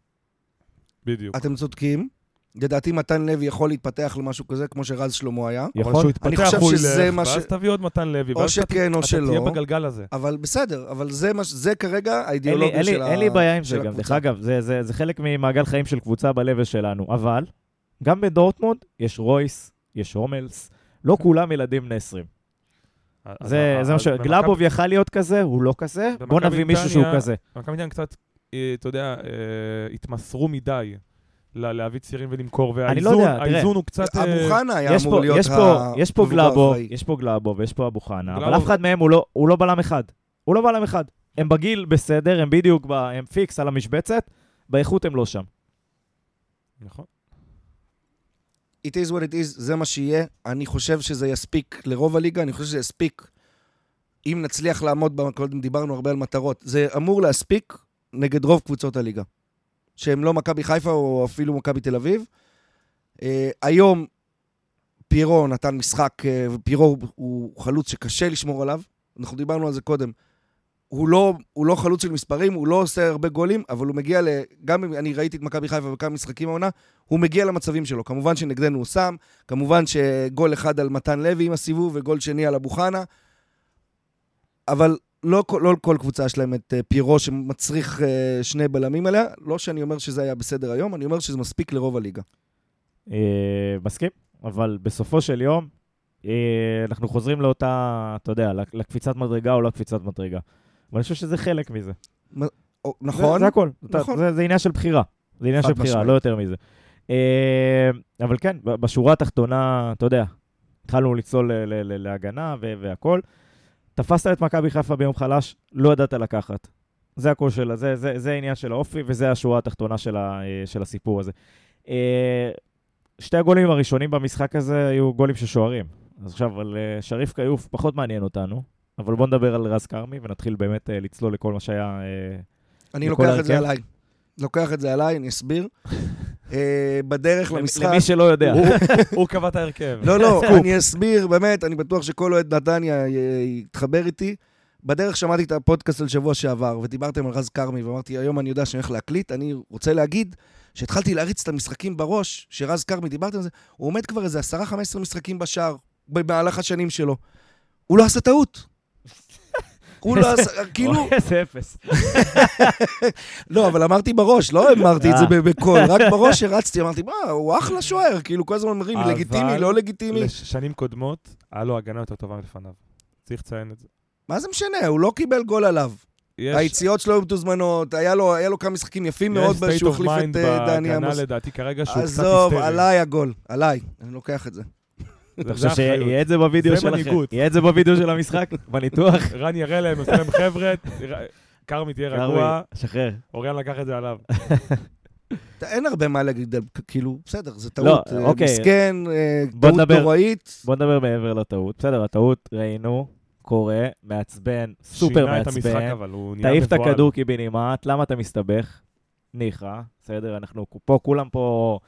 בדיוק. אתם צודקים. לדעתי מתן לוי יכול להתפתח למשהו כזה, כמו שרז שלמה היה. יכול? כשהוא אני יתפתח, חושב הוא שזה ילך, מה ש- ואז תביא עוד מתן לוי, או אתה- שכן או אתה שלא. תהיה בגלגל הזה. אבל בסדר, אבל זה, מה, ש- זה כרגע האידיאולוגיה של, אין לי בעיה עם זה גם, הקבוצה. דרך אגב, זה, זה, זה חלק ממעגל חיים של קבוצה ב-level שלנו, אבל גם בדורטמונד יש רויס, יש הומלס, לא כולם ילדים בני 20. אז- זה, אז- זה מה ש... במכבי- גלאבוב יכל להיות כזה, הוא לא כזה, בוא במכבי נביא מישהו שהוא כזה. מכבי נתניה קצת, אה, אתה יודע, אה, התמסרו מדי להביא צעירים ולמכור, אני לא והאיזון יודע, תראה, האיזון הוא קצת... אה, אבו חנה היה יש אמור פה, להיות יש ה- יש פה האחראי. יש פה גלאבוב ויש פה אבו חנה, אבל אף אחד מהם הוא לא, הוא לא בלם אחד. הוא לא בלם אחד. הם בגיל בסדר, הם בדיוק, ב, הם פיקס על המשבצת, באיכות הם לא שם. נכון. It is what it is, זה מה שיהיה. אני חושב שזה יספיק לרוב הליגה, אני חושב שזה יספיק אם נצליח לעמוד, קודם דיברנו הרבה על מטרות, זה אמור להספיק נגד רוב קבוצות הליגה. שהם לא מכבי חיפה או אפילו מכבי תל אביב. Uh, היום פירו נתן משחק, uh, פירו הוא חלוץ שקשה לשמור עליו, אנחנו דיברנו על זה קודם. הוא לא, הוא לא חלוץ של מספרים, הוא לא עושה הרבה גולים, אבל הוא מגיע ל... גם אם אני ראיתי את מכבי חיפה בכמה משחקים העונה, הוא מגיע למצבים שלו. כמובן שנגדנו הוא שם, כמובן שגול אחד על מתן לוי עם הסיבוב וגול שני על אבו חנה, אבל לא, כל- לא כל קבוצה יש להם את אה, פירו שמצריך אה, שני בלמים עליה. לא שאני אומר שזה היה בסדר היום, אני אומר שזה מספיק לרוב הליגה. אה, מסכים, אבל בסופו של יום, אנחנו חוזרים לאותה, אתה יודע, לק- לקפיצת מדרגה או לא קפיצת מדרגה. ואני חושב שזה חלק מזה. נכון? זה הכל. נכון. זה, זה עניין של בחירה. זה עניין של בחירה. לא יותר מזה. אבל כן, בשורה התחתונה, אתה יודע, התחלנו לצלול להגנה ו- והכל. תפסת את מכבי חיפה ביום חלש, לא ידעת לקחת. זה הכל שלה, זה, זה, זה העניין של האופי, וזה השורה התחתונה של, ה, אה, של הסיפור הזה. אה, שתי הגולים הראשונים במשחק הזה היו גולים של שוערים. אז עכשיו, על אה, שריף כיוף פחות מעניין אותנו, אבל בואו נדבר על רז כרמי ונתחיל באמת לצלול לכל מה שהיה... אני לוקח את זה? עליי. לוקח את זה עליי, אני אסביר. אה, בדרך למשחק... למי שלא יודע. הוא- קבע את ההרכב. לא, לא, אני אסביר, באמת, אני בטוח שכל אוהד נתניה י- יתחבר איתי. בדרך שמעתי את הפודקאסט של שבוע שעבר, ודיברתם על רז כרמי, ואמרתי, היום אני יודע שאני הולך להקליט, אני רוצה להגיד שהתחלתי להריץ את המשחקים בראש, שרז כרמי, דיברתם על זה, הוא עומד כבר איזה 10-15 משחקים בשער, במהלך השנים שלו. הוא לא עשה טעות. הוא לא עשה, כאילו, אוי, איזה אפס. לא, אבל אמרתי בראש, לא אמרתי את זה אה. בקול, רק בראש הרצתי, אמרתי, מה, הוא אחלה שוער, כאילו, כל הזמן אומרים, אבל- לגיטימי, לא לגיטימי. לשנים קודמות, היה לו הגנה יותר טובה מלפניו. צריך לציין את זה. מה זה משנה, הוא לא קיבל גול עליו. יש- היציאות שלו היו מתוזמנות, היה לו, היה לו כמה משחקים יפים מאוד יש שהוא החליף את אה, דני בהגנה עמוס. לדעתי כרגע שהוא קצת עזוב, היסטרי. עליי הגול, עליי, אני לוקח את זה. זה- אתה זה חושב. שיהיה את זה בווידאו זה שלכם? מנהיגות. יהיה את זה בווידאו של המשחק? בניתוח? רן יראה להם, עושה להם חבר'ה, כרמי תהיה רגוע, שחרר. אוריאן לקח את זה עליו. אין הרבה מה להגיד, כאילו, בסדר, זה לא, טעות. אה, אוקיי. מסכן, אה, טעות. נוראית. בוא נדבר מעבר לטעות. בסדר, הטעות, ראינו, קורה, מעצבן, סופר שינה את המשחק, מעצבן. אבל הוא נהיה תעיף את מבוהל. הכדור קיבינימט, למה אתה מסתבך? ניחא, בסדר, אנחנו פה, כולם פה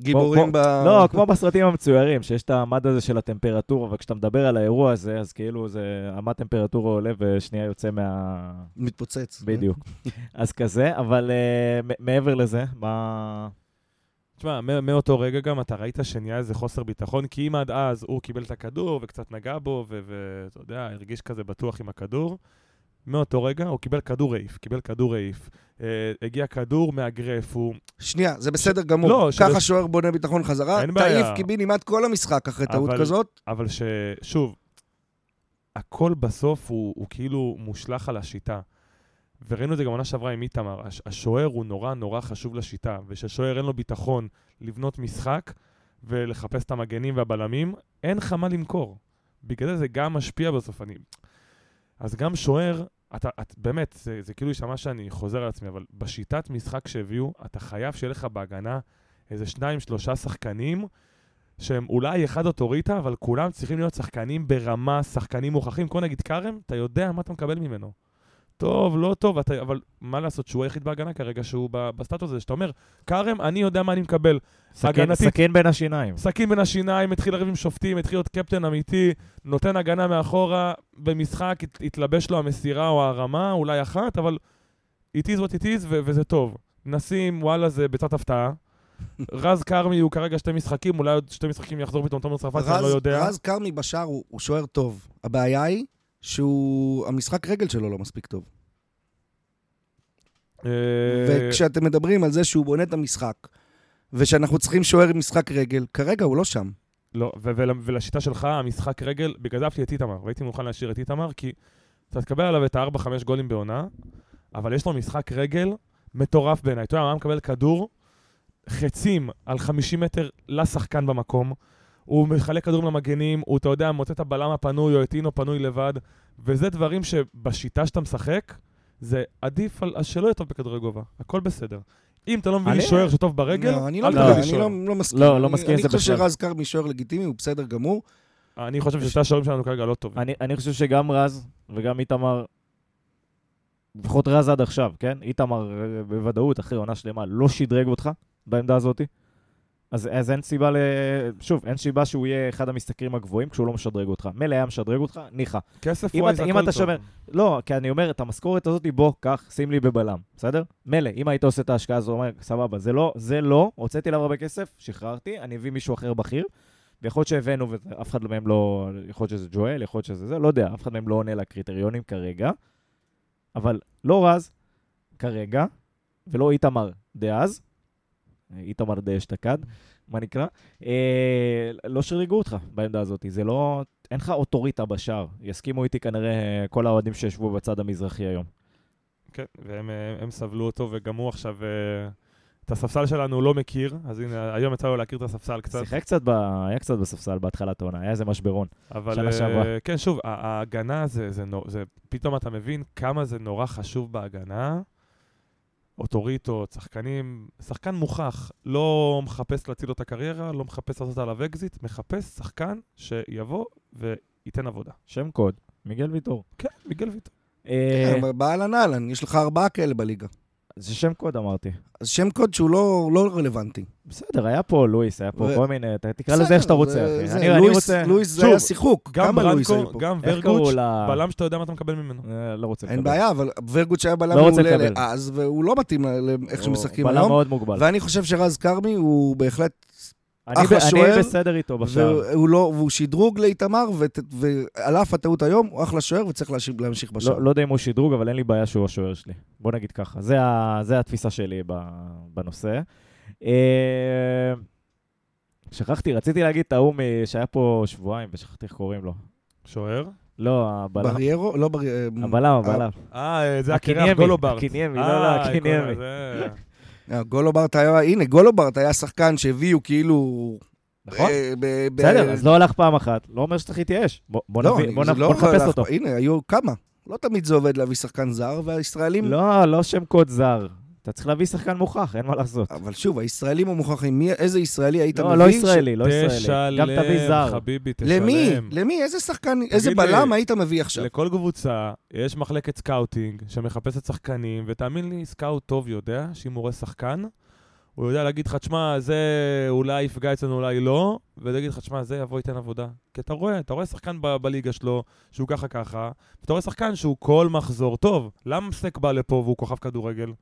גיבורים ב... לא, כמו בסרטים המצוירים, שיש את המד הזה של הטמפרטורה, וכשאתה מדבר על האירוע הזה, אז כאילו זה, המד טמפרטורה עולה ושנייה יוצא מה... מתפוצץ. בדיוק. אז כזה, אבל uh, מעבר לזה, מה... תשמע, מאותו רגע גם אתה ראית שנהיה איזה חוסר ביטחון, כי אם עד אז הוא קיבל את הכדור וקצת נגע בו, ואתה יודע, הרגיש כזה בטוח עם הכדור, מאותו רגע הוא קיבל כדור העיף, קיבל כדור העיף. אה, הגיע כדור מאגרף, הוא... שנייה, זה בסדר ש... גמור. לא, ככה שואר שלש... בונה ביטחון חזרה. אין בעיה. תעיף קיבינימט כל המשחק אחרי טעות אבל, כזאת. אבל ששוב, הכל בסוף הוא, הוא כאילו מושלך על השיטה. וראינו את זה גם עונה שעברה עם איתמר. השוער הוא נורא נורא חשוב לשיטה, ושהשוער אין לו ביטחון לבנות משחק ולחפש את המגנים והבלמים, אין לך מה למכור. בגלל זה זה גם משפיע בסוף. אני... אז גם שוער, אתה, את, באמת, זה, זה כאילו יישמע שאני חוזר על עצמי, אבל בשיטת משחק שהביאו, אתה חייב שיהיה לך בהגנה איזה שניים, שלושה שחקנים, שהם אולי אחד אוטוריטה, אבל כולם צריכים להיות שחקנים ברמה, שחקנים מוכחים. כמו נגיד כרם, אתה יודע מה אתה מקבל ממנו. טוב, לא טוב, אתה, אבל מה לעשות שהוא היחיד בהגנה כרגע, שהוא בסטטוס הזה, שאתה אומר, כרם, אני יודע מה אני מקבל. סכין, הגנתית, סכין בין השיניים. סכין בין השיניים, התחיל לריב עם שופטים, התחיל להיות קפטן אמיתי, נותן הגנה מאחורה, במשחק התלבש לו המסירה או הרמה, אולי אחת, אבל it is what it is, ו- וזה טוב. נשים, וואלה, זה ביצת הפתעה. רז כרמי הוא כרגע שתי משחקים, אולי עוד שתי משחקים יחזור פתאום תומר צרפתי, אני לא יודע. רז כרמי בשער הוא, הוא שוער טוב. הבעיה היא שהוא, המשחק רגל שלו לא מספיק טוב. אה, וכשאתם מדברים על זה שהוא בונה את המשחק, ושאנחנו צריכים שוער עם משחק רגל, כרגע הוא לא שם. לא, ולשיטה שלך, המשחק רגל, בגלל זה אהבתי את איתמר, והייתי מוכן להשאיר את איתמר, כי אתה תקבל עליו את ה-4-5 גולים בעונה, אבל יש לו משחק רגל מטורף בעיניי. אתה יודע, הוא היה מקבל כדור, חצים על 50 מטר לשחקן במקום, הוא מחלק כדורים למגנים, הוא, אתה יודע, מוצא את הבלם הפנוי או את אינו פנוי לבד, וזה דברים שבשיטה שאתה משחק, זה עדיף על, שלא יהיה טוב בכדורי גובה, הכל בסדר. אם אתה לא מביא לי שוער שטוב ברגל, לא, אני לא, לא, אני לא, לא מסכים. לא, לא מסכים עם זה בכלל. אני חושב שרז כרמי שוער לגיטימי, הוא בסדר גמור. אני חושב ששתי השוערים שלנו כרגע לא טובים. אני, אני חושב שגם רז וגם איתמר, לפחות רז עד עכשיו, כן? איתמר בוודאות, אחרי עונה שלמה, לא שדרג אותך בעמדה הזאתי. אז, אז אין סיבה ל... שוב, אין סיבה שהוא יהיה אחד המשתכרים הגבוהים כשהוא לא משדרג אותך. מילא היה משדרג אותך, ניחא. כסף ווייז הכל טוב. שומר... לא, כי אני אומר, את המשכורת הזאת, בוא, קח, שים לי בבלם, בסדר? מילא, אם היית עושה את ההשקעה הזו, אומר, סבבה, זה לא, זה לא, הוצאתי עליו הרבה כסף, שחררתי, אני אביא מישהו אחר בכיר, ויכול להיות שהבאנו, ואף אחד מהם לא... יכול להיות שזה ג'ואל, יכול להיות שזה זה, לא יודע, אף אחד מהם לא עונה לקריטריונים כרגע. אבל לא רז, כרגע, ולא איתמר דאז, איתמר דאשתקד, מה נקרא, אה, לא שריגו אותך בעמדה הזאת. זה לא, אין לך אוטוריטה בשער. יסכימו איתי כנראה כל האוהדים שישבו בצד המזרחי היום. כן, והם אה, סבלו אותו, וגם הוא עכשיו... אה, את הספסל שלנו הוא לא מכיר, אז הנה, היום יצא לו להכיר את הספסל קצת. שיחק קצת, ב... היה קצת בספסל בהתחלת העונה, היה איזה משברון. אבל, שנה שעברה. כן, שוב, ההגנה זה, זה, זה, זה, פתאום אתה מבין כמה זה נורא חשוב בהגנה. אוטוריטות, שחקנים, שחקן מוכח, לא מחפש להציל לו את הקריירה, לא מחפש לעשות עליו אקזיט, מחפש שחקן שיבוא וייתן עבודה. שם קוד, מיגל ויטור. כן, מיגל ויטור. כן, באהלן אהלן, יש לך ארבעה כאלה בליגה. זה שם קוד אמרתי. אז שם קוד שהוא לא, לא רלוונטי. בסדר, היה פה לואיס, היה פה. כל מיני, תקרא לזה איך שאתה רוצה, אני, רוצה... לואיס זה היה שיחוק, כמה לואיס היו פה? גם ורגוץ', בלם שאתה יודע מה אתה מקבל ממנו. אה, לא רוצה לקבל. אין בעיה, אבל ורגוץ' היה בלם לא מעולה אז, והוא לא מתאים לאיך שמשחקים היום. בלם מאוד מוגבל. ואני חושב שרז כרמי הוא בהחלט אחלה שוער. אני בסדר איתו בשער. והוא, לא, והוא שדרוג לאיתמר, ועל אף הטעות היום, הוא אחלה שוער וצריך להמשיך בשער. לא, לא יודע אם הוא שדרוג, אבל אין לי בעיה שהוא השוער שלי. בוא נגיד ככה. זה, ה, זה התפיסה שלי בנושא. אה, שכחתי, רציתי להגיד את ההוא שהיה פה שבועיים, ושכחתי איך קוראים לו. שוער? לא, הבלם. בריירו? לא בריירו. הבלם, הבלם. אה, זה הקרח גולוברט. הקיניימי, לא, לא, הקיניימי. אה, גולוברט היה, הנה, גולוברט היה שחקן שהביאו כאילו... נכון, אה, בסדר, אז לא הלך פעם אחת, לא אומר שצריך להתייאש. בוא לא, לא נחפש אותו. הנה, היו כמה. לא תמיד זה עובד להביא שחקן זר, והישראלים... לא, לא שם קוד זר. אתה צריך להביא שחקן מוכח, אין מה לעשות. אבל שוב, הישראלים המוכחים, מי, איזה ישראלי היית לא, מביא? לא ישראלי, לא ישראלי. תשלם, גם תביא זר. חביבי, תשלם. למי? למי? איזה שחקן, איזה בלם היית מביא עכשיו? לכל קבוצה יש מחלקת scouting שמחפשת שחקנים, ותאמין לי, scout טוב יודע שאם הוא רואה שחקן, הוא יודע להגיד לך, תשמע, זה אולי יפגע אצלנו, אולי לא, ולהגיד לך, תשמע, זה יבוא ייתן עבודה. כי אתה רואה, אתה רואה שחקן ב- בליגה שלו, שהוא ככה ככה, ואתה רואה שחקן שהוא כל מחזור טוב. למה סק בא לפה והוא כוכב כדורגל?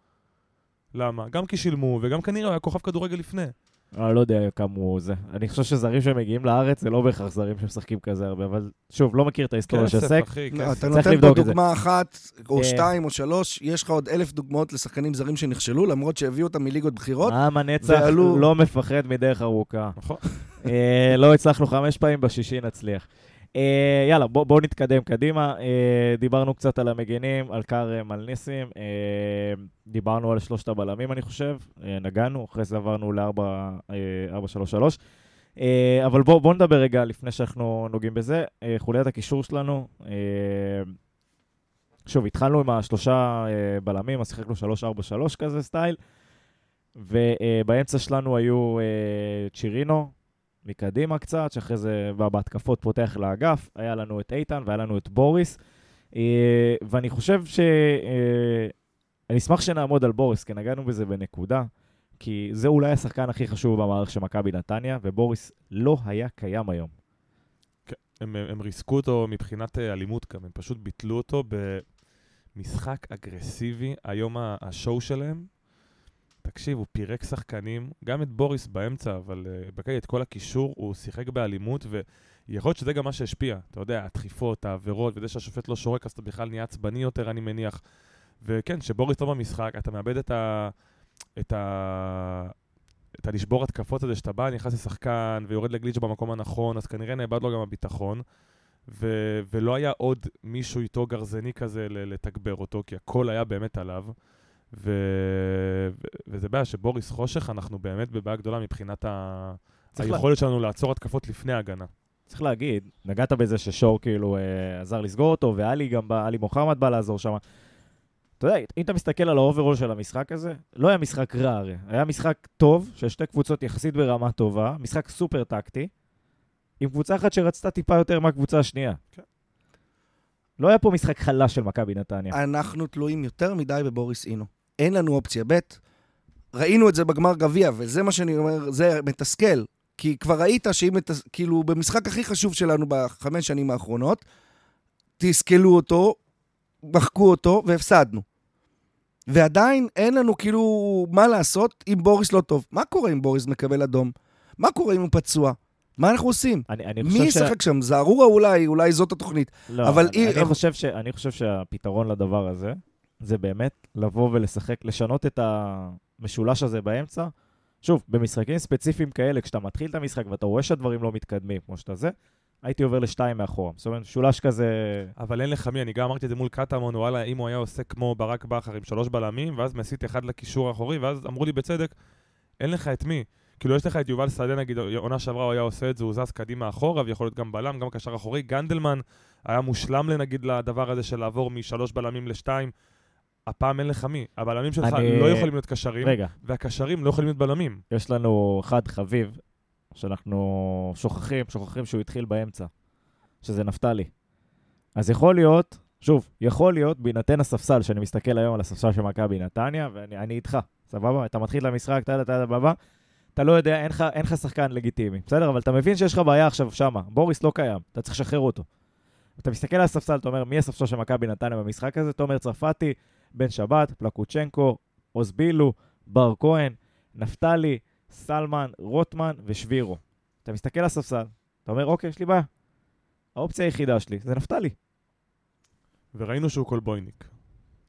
למה? גם כי שילמו, וגם כנראה הוא היה כוכב כדורגל לפני. אני לא יודע כמה הוא זה. אני חושב שזרים שמגיעים לארץ זה לא בהכרח זרים שמשחקים כזה הרבה, אבל שוב, לא מכיר את ההיסטוריה של סק. לא. אתה נותן פה. דוגמה אחת, או אה. שתיים או שלוש, יש לך עוד אלף דוגמאות לשחקנים זרים שנכשלו, למרות שהביאו אותם מליגות בכירות. עם הנצח לא מפחד מדרך ארוכה. נכון. אה, לא הצלחנו חמש פעמים, בשישי נצליח. אה, יאללה, בואו בוא נתקדם קדימה. אה, דיברנו קצת על המגנים, על כרם, על ניסים. אה, דיברנו על שלושת הבלמים, אני חושב. אה, נגענו, אחרי זה עברנו ל-4-3-3. אה, אבל בואו בוא נדבר רגע, לפני שאנחנו נוגעים בזה. אה, חוליית הקישור שלנו, אה, שוב, התחלנו עם השלושה אה, בלמים, אז שיחקנו 3-4-3 כזה סטייל. ובאמצע שלנו היו אה, צ'ירינו, מקדימה קצת, שאחרי זה בא בהתקפות פותח לאגף. היה לנו את איתן והיה לנו את בוריס. אה, ואני חושב ש... אה, אני אשמח שנעמוד על בוריס, כי נגענו בזה בנקודה. כי זה אולי השחקן הכי חשוב במערכת של מכבי נתניה, ובוריס לא היה קיים היום. הם, הם ריסקו אותו מבחינת אה, אלימות גם, הם פשוט ביטלו אותו במשחק אגרסיבי. היום השואו שלהם, תקשיב, הוא פירק שחקנים, גם את בוריס באמצע, אבל uh, בקי, את כל הקישור, הוא שיחק באלימות, ויכול להיות שזה גם מה שהשפיע. אתה יודע, הדחיפות, העבירות, וזה שהשופט לא שורק, אז אתה בכלל נהיה עצבני יותר, אני מניח. וכן, כשבוריס לא במשחק, אתה מאבד את ה... את ה... את הלשבור התקפות הזה, שאתה בא, נכנס לשחקן ויורד לגליץ' במקום הנכון, אז כנראה נאבד לו גם הביטחון. ו- ולא היה עוד מישהו איתו גרזני כזה לתגבר אותו, כי הכל היה באמת עליו. ו- ו- וזה בעיה שבוריס חושך, אנחנו באמת בבעיה גדולה מבחינת ה- צריך לה- היכולת שלנו לעצור התקפות לפני ההגנה. צריך להגיד, נגעת בזה ששור כאילו אה, עזר לסגור אותו, ואלי גם בא, עלי מוחמד בא לעזור שם. אתה יודע, אם אתה מסתכל על ה overall של המשחק הזה, לא היה משחק רע הרי. היה משחק טוב, של שתי קבוצות יחסית ברמה טובה, משחק סופר טקטי, עם קבוצה אחת שרצתה טיפה יותר מהקבוצה השנייה. כן. לא היה פה משחק חלש של מכבי נתניה. אנחנו תלויים יותר מדי בבוריס אינאו. אין לנו אופציה ב'. ראינו את זה בגמר גביע, וזה מה שאני אומר, זה מתסכל. כי כבר ראית שאם, מתס... כאילו, במשחק הכי חשוב שלנו בחמש שנים האחרונות, תסכלו אותו, מחקו אותו, והפסדנו. ועדיין אין לנו כאילו מה לעשות אם בוריס לא טוב. מה קורה אם בוריס מקבל אדום? מה קורה אם הוא פצוע? מה אנחנו עושים? אני, אני מי חושב ש... ישחק שם? זערורה אולי, אולי זאת התוכנית. לא, אבל אני, אי- אני, חושב ש, אני חושב שהפתרון לדבר הזה, זה באמת לבוא ולשחק, לשנות את המשולש הזה באמצע. שוב, במשחקים ספציפיים כאלה, כשאתה מתחיל את המשחק ואתה רואה שהדברים לא מתקדמים כמו שאתה זה, הייתי עובר לשתיים מאחורה. זאת אומרת, משולש כזה... אבל אין לך מי, אני גם אמרתי את זה מול קטמון, וואלה, אם הוא היה עושה כמו ברק בכר עם שלוש בלמים, ואז מסית אחד לקישור האחורי, ואז אמרו לי בצדק, אין לך את מי. כאילו, יש לך את יובל שדה, נגיד, עונה שעברה הוא היה עושה את זה, הוא זז קדימה אחורה, ויכול להיות גם בלם, גם קשר אחורי. גנדלמן היה מושלם, נגיד, לדבר הזה של לעבור משלוש בלמים לשתיים. הפעם אין לך מי. הבלמים שלך אני- לא יכולים להיות קשרים, רגע, והקשרים לא יכולים להיות בלמים. יש לנו אחד חביב, שאנחנו שוכחים, שוכחים שהוא התחיל באמצע, שזה נפתלי. אז יכול להיות, שוב, יכול להיות, בהינתן הספסל, שאני מסתכל היום על הספסל של מכבי נתניה, ואני אני איתך, סבבה? אתה מתחיל למשחק, טה טה טה טה אתה לא יודע, אין לך, אין לך שחקן לגיטימי, בסדר? אבל אתה מבין שיש לך בעיה עכשיו שמה, בוריס לא קיים, אתה צריך לשחרר אותו. אתה מסתכל על הספסל, אתה אומר, מי הספסל של מכבי נתניה במשחק הזה? תומר צרפתי, בן שבת, פלקוצ'נקו, עוז בילו, בר כהן, נפתלי, סלמן, רוטמן ושבירו. אתה מסתכל על הספסל, אתה אומר, אוקיי, יש לי בעיה. האופציה היחידה שלי זה נפתלי. וראינו שהוא קולבויניק.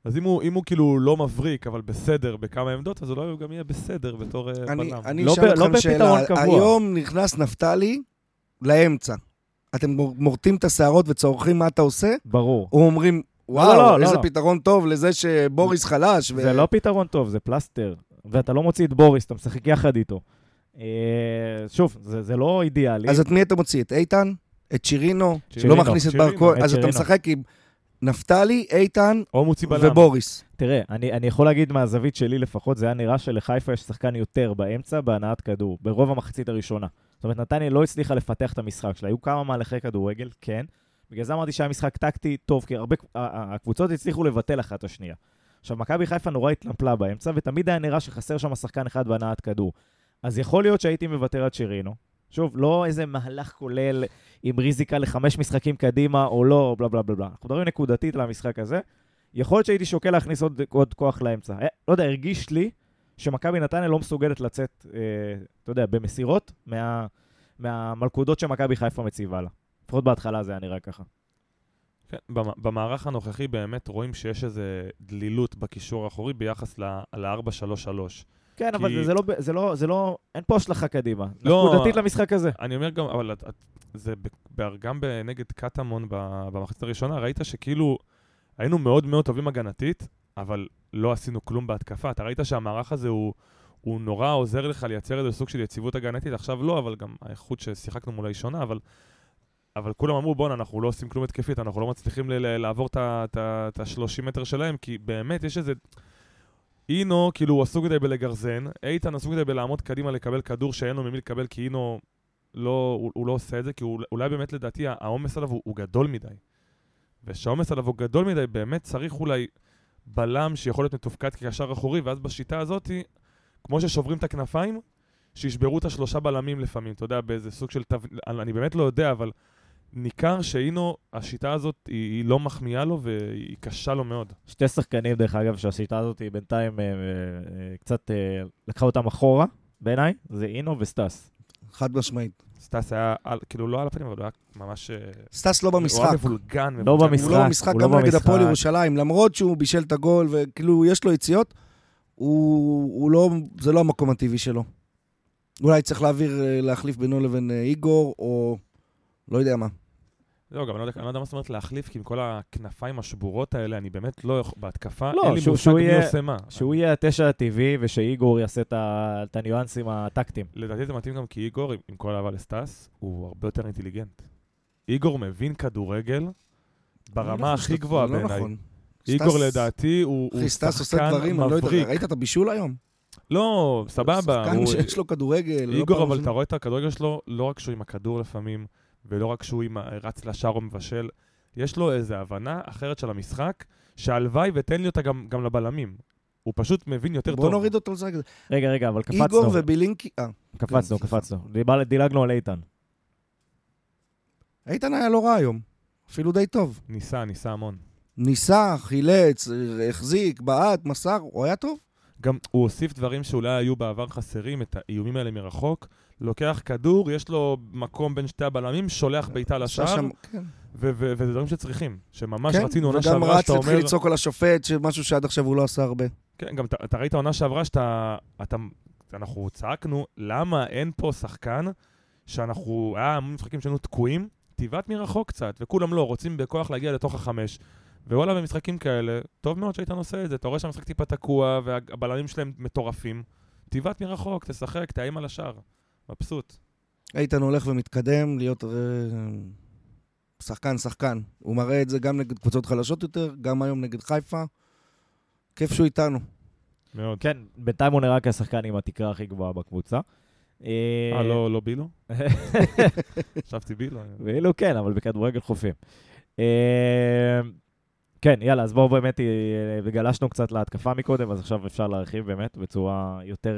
אז אם הוא, אם הוא כאילו לא מבריק, אבל בסדר בכמה עמדות, אז אולי הוא גם יהיה בסדר בתור אה, אני, בלם. אני לא אשאל ב- אתכם לא שאלה. קבוע. היום נכנס נפתלי לאמצע. אתם מור- מורטים את השערות וצורכים מה אתה עושה, ברור. או אומרים, לא, וואו, לא, איזה לא. פתרון טוב לזה שבוריס חלש. ו- זה לא פתרון טוב, זה פלסטר. ואתה לא מוציא את בוריס, אתה משחק יחד איתו. אה, שוב, זה, זה לא אידיאלי. אז את מי אתה מוציא? את איתן? את שירינו? שירינו, לא מכניס את בר שירינו, כהן? אז אתה שירינו. משחק עם נפתלי, איתן. ובוריס. תראה, אני, אני יכול להגיד מהזווית שלי לפחות, זה היה נראה שלחיפה יש שחקן יותר באמצע בהנעת כדור, ברוב המחצית הראשונה. זאת אומרת, נתניה לא הצליחה לפתח את המשחק שלה. היו כמה מהלכי כדורגל, כן. בגלל זה אמרתי שהיה משחק טקטי טוב, כי הרבה, הקבוצות הצליחו לבטל אחת את השנייה. עכשיו, מכבי חיפה נורא התנפלה באמצע, ותמיד היה נראה שחסר שם שחקן אחד בהנעת כדור. אז יכול להיות שהייתי מוותר על שרינו. שוב, לא איזה מהלך כולל עם ריזיקה לחמש משחקים קדימה או לא, בלה בלה בלה. אנחנו מדברים נקודתית למשחק הזה. יכול להיות שהייתי שוקל להכניס עוד, עוד כוח לאמצע. אה, לא יודע, הרגיש לי שמכבי נתניה לא מסוגלת לצאת, אה, אתה יודע, במסירות מה, מהמלכודות שמכבי חיפה מציבה לה. לפחות בהתחלה זה היה נראה ככה. כן, במ- במערך הנוכחי באמת רואים שיש איזה דלילות בקישור האחורי ביחס ל-4-3-3. כן, כי- אבל זה, זה, לא, זה, לא, זה לא, אין פה השלכה קדימה. לא, נקודתית למשחק הזה. אני אומר גם, אבל זה גם נגד קטמון במחצית הראשונה, ראית שכאילו היינו מאוד מאוד טובים הגנתית, אבל לא עשינו כלום בהתקפה. אתה ראית שהמערך הזה הוא, הוא נורא עוזר לך לייצר איזה סוג של יציבות הגנתית, עכשיו לא, אבל גם האיכות ששיחקנו מולה היא שונה, אבל, אבל כולם אמרו, בואנה, אנחנו לא עושים כלום התקפית, אנחנו לא מצליחים לעבור את ה-30 מטר שלהם, כי באמת יש איזה... אינו, כאילו, הוא עסוק מדי בלגרזן, איתן עסוק מדי בלעמוד קדימה לקבל כדור שאין לו ממי לקבל, כי אינו לא, הוא, הוא לא עושה את זה, כי הוא, אולי באמת לדעתי העומס עליו הוא, הוא גדול מדי. וכשהעומס עליו הוא גדול מדי, באמת צריך אולי בלם שיכול להיות מתופקד כקשר אחורי, ואז בשיטה הזאת, כמו ששוברים את הכנפיים, שישברו את השלושה בלמים לפעמים, אתה יודע, באיזה סוג של. אני אני באמת לא יודע, אבל ניכר שאינאו, השיטה הזאת היא, היא לא מחמיאה לו והיא קשה לו מאוד. שתי שחקנים, דרך אגב, שהשיטה הזאת היא בינתיים אה, אה, קצת אה, לקחה אותם אחורה, בעיניי, זה אינאו וסטס. חד משמעית. סטאס היה, על, כאילו לא על הפנים, אבל הוא היה ממש... אה, סטס לא הוא במשחק. היה מבולגן. לא מבולגן. במשחק. הוא לא במשחק, הוא גם לא נגד הפועל. ירושלים. למרות שהוא בישל את הגול וכאילו יש לו יציאות, הוא, הוא לא, זה לא המקום הטבעי שלו. אולי צריך להעביר, אה, להחליף בינו לבין אה, איגור, או לא יודע מה. לא, גם אני לא יודע- אני לא יודע מה זאת אומרת להחליף, כי עם כל הכנפיים השבורות האלה, אני באמת לא יכול, בהתקפה, לא, אין לי מושג מי יהיה- עושה מה. שהוא יהיה התשע הטבעי ושאיגור יעשה את ה- את הניואנסים הטקטיים. לדעתי זה מתאים גם כי איגור, עם- עם כל אהבה לסטאס, הוא הרבה יותר אינטליגנט. איגור מבין כדורגל לא ברמה חושב הכי גבוהה לא בעיניי. נכון. איגור סטס- לדעתי הוא הוא אחי, סטס עושה שחקן דברים, לא מבריק. ראית את הבישול היום? לא, סבבה. שחקן הוא- שיש לו כדורגל. לא איגור, פעם אבל. אתה רואה את הכדורגל שלו, לא רק שהוא עם הכדור לפעמים, ולא רק שהוא עם רץ לשער או מבשל, יש לו איזו הבנה אחרת של המשחק, שהלוואי ותן לי אותה גם, גם לבלמים. הוא פשוט מבין יותר טוב. בוא נוריד אותו לשחק. רגע, רגע, אבל איגור קפצנו. ובילינקי... אה, קפצנו, קפצנו. דילגנו על איתן. איתן היה לא רע היום. אפילו די טוב. ניסה, ניסה המון. ניסה, חילץ, החזיק, בעט, מסר, הוא היה טוב. גם הוא הוסיף דברים שאולי היו בעבר חסרים, את האיומים האלה מרחוק. לוקח כדור, יש לו מקום בין שתי הבלמים, שולח בעיטה לשער, כן. וזה דברים שצריכים. שממש כן, רצינו עונה וגם שעברה, רץ שאתה להתחיל אומר... לצעוק על השופט, שמשהו שעד עכשיו הוא לא עשה הרבה. כן, גם אתה, ראית עונה שעברה שאתה... אתה, אנחנו צעקנו, למה אין פה שחקן שאנחנו... היה המון משחקים שהיינו תקועים, תבעט מרחוק קצת, וכולם לא, רוצים בכוח להגיע לתוך החמש. ווואלה, במשחקים כאלה, טוב מאוד שהיית עושה את זה. אתה רואה שהמשחק טיפה תקוע, והבלמים שלהם מטורפים. תבעט מרחוק, תשחק, תאיים על השער. מבסוט. איתן הולך ומתקדם להיות אה, שחקן, שחקן. הוא מראה את זה גם נגד קבוצות חלשות יותר, גם היום נגד חיפה. כיף שהוא איתנו. מאוד. כן, בינתיים הוא נראה כשחקן עם התקרה הכי גבוהה בקבוצה. אה, לא, לא בילו? חשבתי בילו. ואילו כן, אבל בכדורגל חופים. אה, כן, יאללה, אז בואו באמת, אה, וגלשנו קצת להתקפה מקודם, אז עכשיו אפשר להרחיב באמת בצורה יותר...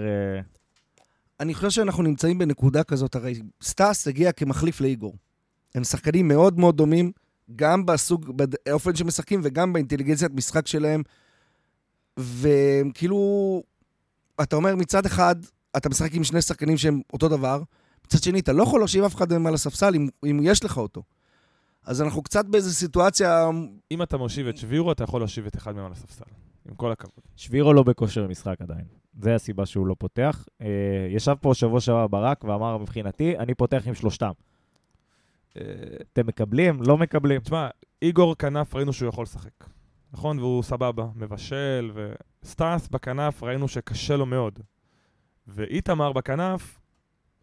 אני חושב שאנחנו נמצאים בנקודה כזאת, הרי סטאס הגיע כמחליף לאיגור. הם שחקנים מאוד מאוד דומים, גם בסוג, באופן שמשחקים וגם באינטליגנציית משחק שלהם. וכאילו, אתה אומר מצד אחד, אתה משחק עם שני שחקנים שהם אותו דבר, מצד שני, אתה לא יכול להושיב אף אחד מהם על הספסל אם, אם יש לך אותו. אז אנחנו קצת באיזו סיטואציה... אם אתה מושיב את שבירו, אתה יכול להושיב את אחד מהם על הספסל. עם כל הכבוד. שבירו לא בכושר משחק עדיין. זה הסיבה שהוא לא פותח. אה, ישב פה שבוע שעבר ברק ואמר, מבחינתי, אני פותח עם שלושתם. אה, אתם מקבלים? לא מקבלים? תשמע, איגור כנף ראינו שהוא יכול לשחק. נכון? והוא סבבה, מבשל, וסטאס בכנף ראינו שקשה לו מאוד. ואיתמר בכנף,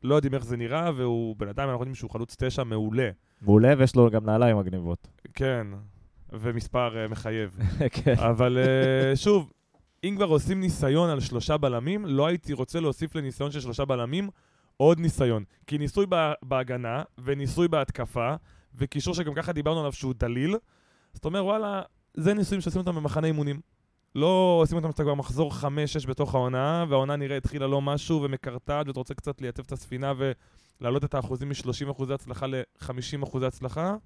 לא יודעים איך זה נראה, והוא בינתיים אנחנו יודעים שהוא חלוץ תשע מעולה. מעולה, ויש לו גם נעליים מגניבות. כן, ומספר uh, מחייב. כן. אבל uh, שוב, אם כבר עושים ניסיון על שלושה בלמים, לא הייתי רוצה להוסיף לניסיון של שלושה בלמים עוד ניסיון. כי ניסוי בה, בהגנה, וניסוי בהתקפה, וקישור שגם ככה דיברנו עליו שהוא דליל, אז אתה אומר, וואלה, זה ניסויים שעושים אותם במחנה אימונים. לא עושים אותם שאתה כבר מחזור 5-6 בתוך העונה, והעונה נראה התחילה לא משהו ומקרטעת, ואתה רוצה קצת לייצב את הספינה ולהעלות את האחוזים מ-30% הצלחה ל-50% הצלחה.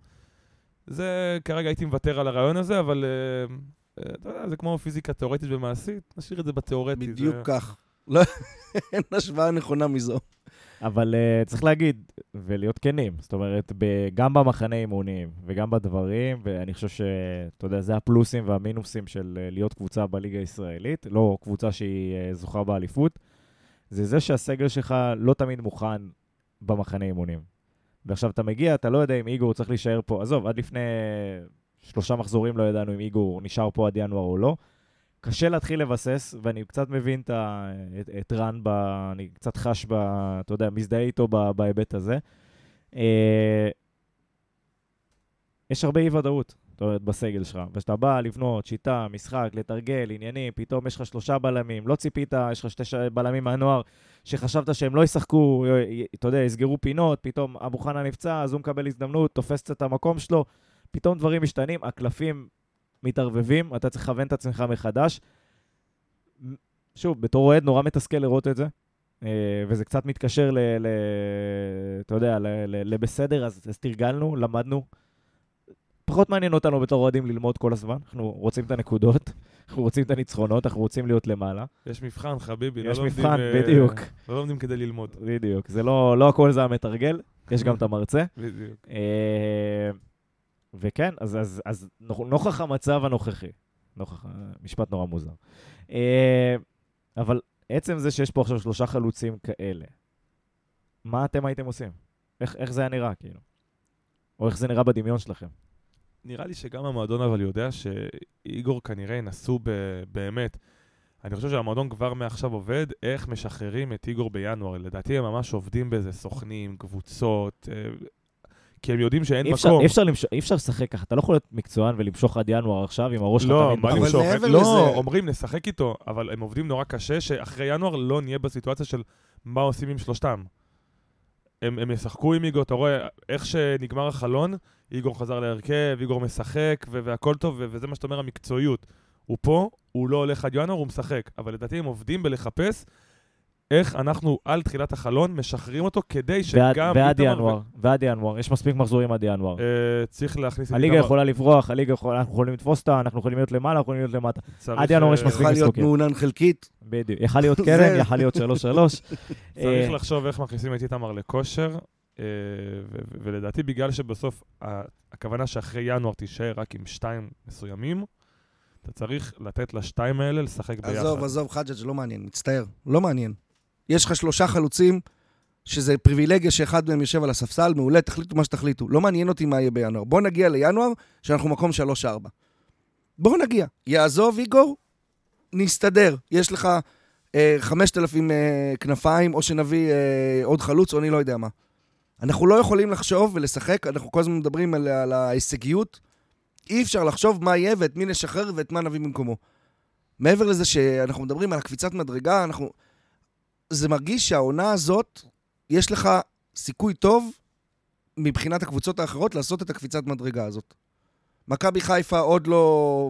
זה, כרגע הייתי מוותר על הרעיון הזה, אבל אה, אתה יודע, זה כמו פיזיקה תיאורטית ומעשית, נשאיר את זה בתיאורטי. בדיוק זה... כך. לא, אין השוואה נכונה מזו. אבל uh, צריך להגיד, ולהיות כנים, זאת אומרת, ב- גם במחנה אימונים וגם בדברים, ואני חושב שאתה יודע, זה הפלוסים והמינוסים של uh, להיות קבוצה בליגה הישראלית, לא קבוצה שהיא uh, זוכה באליפות, זה זה שהסגל שלך לא תמיד מוכן במחנה אימונים. ועכשיו אתה מגיע, אתה לא יודע אם איגור צריך להישאר פה, עזוב, עד לפני שלושה מחזורים לא ידענו אם איגור נשאר פה עד ינואר או לא. קשה להתחיל לבסס, ואני קצת מבין את, את, את רן, ב, אני קצת חש, ב, אתה יודע, מזדהה איתו בהיבט הזה. אה, יש הרבה אי-ודאות, זאת אומרת, בסגל שלך. וכשאתה בא לבנות שיטה, משחק, לתרגל, עניינים, פתאום יש לך שלושה בלמים, לא ציפית, יש לך שתי בלמים מהנוער, שחשבת שהם לא ישחקו, י- י- אתה יודע, יסגרו פינות, פתאום אבו חנה נפצע, אז הוא מקבל הזדמנות, תופס קצת את המקום שלו, פתאום דברים משתנים, הקלפים מתערבבים, אתה צריך לכוון את עצמך מחדש. שוב, בתור אוהד נורא מתסכל לראות את זה, אה, וזה קצת מתקשר ל... ל אתה יודע, ל- ל- לבסדר, אז, אז תרגלנו, למדנו. פחות מעניין אותנו בתור אוהדים ללמוד כל הזמן, אנחנו רוצים את הנקודות, אנחנו רוצים את הניצחונות, אנחנו רוצים להיות למעלה. יש מבחן, חביבי. לא יש לומדים, מבחן, אה, בדיוק, לא לומדים כדי ללמוד. בדיוק. זה לא, לא הכל זה המתרגל, יש גם את המרצה. בדיוק. אה, וכן, אז, אז, אז נוכ- נוכח המצב הנוכחי, נוכח, משפט נורא מוזר. אה, אבל עצם זה שיש פה עכשיו שלושה חלוצים כאלה, מה אתם הייתם עושים? איך, איך זה היה נראה, כאילו? או איך זה נראה בדמיון שלכם? נראה לי שגם המועדון אבל יודע שאיגור כנראה ינסו ב- באמת. אני חושב שהמועדון כבר מעכשיו עובד, איך משחררים את איגור בינואר. לדעתי הם ממש עובדים בזה, סוכנים, קבוצות, אה, כי הם יודעים שאין אי אפשר, מקום. אי אפשר, למש... אי אפשר לשחק ככה, אתה לא יכול להיות מקצוען ולמשוך עד ינואר עכשיו עם הראש שלך לא, תמיד מה אבל בחוץ. למשוך? לא, לזה- אומרים נשחק איתו, אבל הם עובדים נורא קשה, שאחרי ינואר לא נהיה בסיטואציה של מה עושים עם שלושתם. הם, הם ישחקו עם איגור, אתה רואה, איך שנגמר החלון, איגור חזר להרכב, איגור משחק, והכל טוב, ו- וזה מה שאתה אומר, המקצועיות. הוא פה, הוא לא הולך עד ינואר, הוא משחק. אבל לדעתי הם עובדים בלחפש איך אנחנו על תחילת החלון משחררים אותו, כדי שגם... ועד ינואר, ועד ינואר, יש מספיק מחזורים עד ינואר. אה, צריך להכניס את הליגה איתמר- יכולה לברוח, הליגה יכולה, אנחנו יכולים לתפוס אותה, אנחנו יכולים להיות למעלה, אנחנו יכולים להיות למטה. עד ינואר יש אה, מספיק יכול להיות משחקים. מעונן חלקית. בדיוק. יכל להיות קרן, יכל להיות שלוש-שלוש. צריך אה, לחשוב איך מכניסים את איתמר לכושר, ולדעתי בגלל שבסוף הכוונה שאחרי ינואר תישאר רק עם שתיים מסוימים, אתה צריך לתת לשתיים האלה לשחק ביחד. עזוב, עזוב, חג'ג' לא מעניין, מצטער, לא מעניין. יש לך שלושה חלוצים, שזה פריבילגיה שאחד מהם יושב על הספסל, מעולה, תחליטו מה שתחליטו. לא מעניין אותי מה יהיה בינואר. בוא נגיע לינואר, שאנחנו מקום 3-4. בואו נגיע. יעזוב, איגור, נסתדר. יש לך אה, 5,000 אה, כנפיים, או שנביא אה, עוד חלוץ, או אני לא יודע מה. אנחנו לא יכולים לחשוב ולשחק, אנחנו כל הזמן מדברים על, על ההישגיות. אי אפשר לחשוב מה יהיה ואת מי נשחרר ואת מה נביא במקומו. מעבר לזה שאנחנו מדברים על הקפיצת מדרגה, אנחנו... זה מרגיש שהעונה הזאת, יש לך סיכוי טוב מבחינת הקבוצות האחרות לעשות את הקפיצת מדרגה הזאת. מכבי חיפה עוד לא,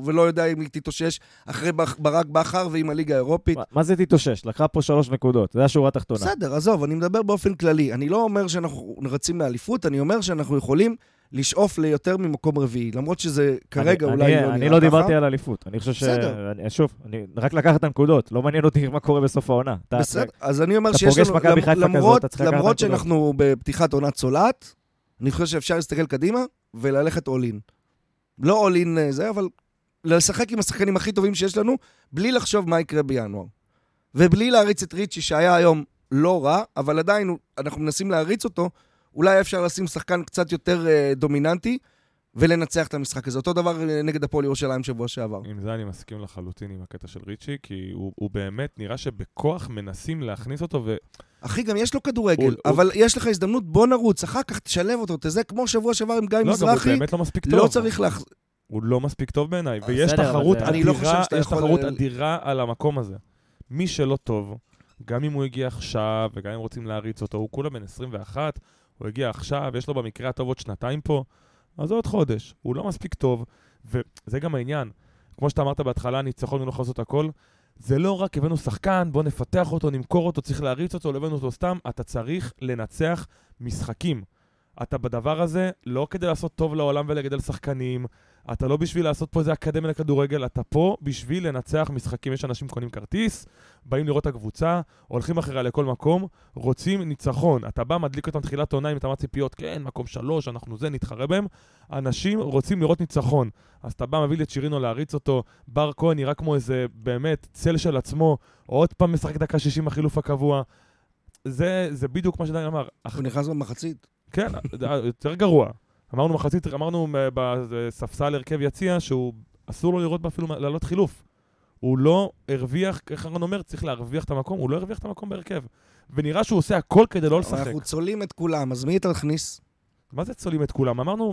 ולא יודע אם היא תתאושש אחרי ברק בכר ועם הליגה האירופית. מה- מה זה תתאושש? לקחה פה שלוש נקודות, זה השורה התחתונה. בסדר, עזוב, אני מדבר באופן כללי. אני לא אומר שאנחנו רצים לאליפות, אני אומר שאנחנו יכולים לשאוף ליותר ממקום רביעי, למרות שזה כרגע אני- אולי אני- לא נראה ככה. אני לא דיברתי על אליפות, אני חושב ש... בסדר. אני- שוב, אני רק לקחת את הנקודות, לא מעניין אותי מה קורה בסוף העונה. אתה- בסדר, אז אני אומר אתה שיש פוגש לנו, מכבי חיפה למרות, כזאת, אתה צריך לקחת למרות. שאנחנו בפתיחת עונת צולעת, אני חושב שאפשר להסתכל קדימה וללכת all in. לא all in אה, זה, אבל לשחק עם השחקנים הכי טובים שיש לנו, בלי לחשוב מה יקרה בינואר. ובלי להריץ את ריצ'י, שהיה היום לא רע, אבל עדיין אנחנו מנסים להריץ אותו, אולי אפשר לשים שחקן קצת יותר אה, דומיננטי ולנצח את המשחק הזה. אותו דבר אה, נגד הפועל ירושלים שבוע שעבר. עם זה אני מסכים לחלוטין עם הקטע של ריצ'י, כי הוא, הוא באמת נראה שבכוח מנסים להכניס אותו, ו... אחי, גם יש לו כדורגל, הוא- אבל יש לך הזדמנות, בוא נרוץ, אחר כך תשלב אותו, תזה כמו שבוע שעבר עם גיא לא, גם הוא מזרחי, באמת לא מספיק טוב. לא צריך להח... הוא לא מספיק טוב בעיניי, ויש תחרות אני לא אדירה, חושב שאתה יש יכול תחרות אדירה על המקום הזה. מי שלא טוב, גם אם הוא הגיע עכשיו, וגם אם רוצים להריץ אותו, הוא כולה בן 21, הוא הגיע עכשיו, יש לו במקרה הטוב עוד שנתיים פה, אז עוד חודש. הוא לא מספיק טוב, וזה גם העניין. כמו שאתה אמרת בהתחלה, ניצחון לא יכול לעשות הכל. זה לא רק הבאנו שחקן, בוא נפתח אותו, נמכור אותו, צריך להריץ אותו, לא הבאנו אותו סתם, אתה צריך לנצח משחקים. אתה בדבר הזה לא כדי לעשות טוב לעולם ולגדל שחקנים, אתה לא בשביל לעשות פה איזה אקדמיה לכדורגל, אתה פה בשביל לנצח משחקים. יש אנשים קונים כרטיס, באים לראות את הקבוצה, הולכים אחריה לכל מקום, רוצים ניצחון. אתה בא, מדליק אותם תחילת עונה עם את הציפיות, כן, מקום שלוש, אנחנו זה, נתחרה בהם. אנשים רוצים לראות ניצחון. אז אתה בא, מביא את שירינו להריץ אותו, בר כהן נראה כמו איזה באמת צל של עצמו, עוד פעם משחק דקה 60 החילוף הקבוע. זה, זה בדיוק מה שדני אמר. הוא נכנס במחצית. כן, יותר גרוע. אמרנו מחצית, אמרנו בספסל הרכב יציע שהוא אסור לו לראות אפילו לעלות חילוף. הוא לא הרוויח, איך אהרון אומר, צריך להרוויח את המקום, הוא לא הרוויח את המקום בהרכב. ונראה שהוא עושה הכל כדי לא לשחק. אנחנו צולעים את כולם, אז מי אתה מכניס? מה זה צולעים את כולם? אמרנו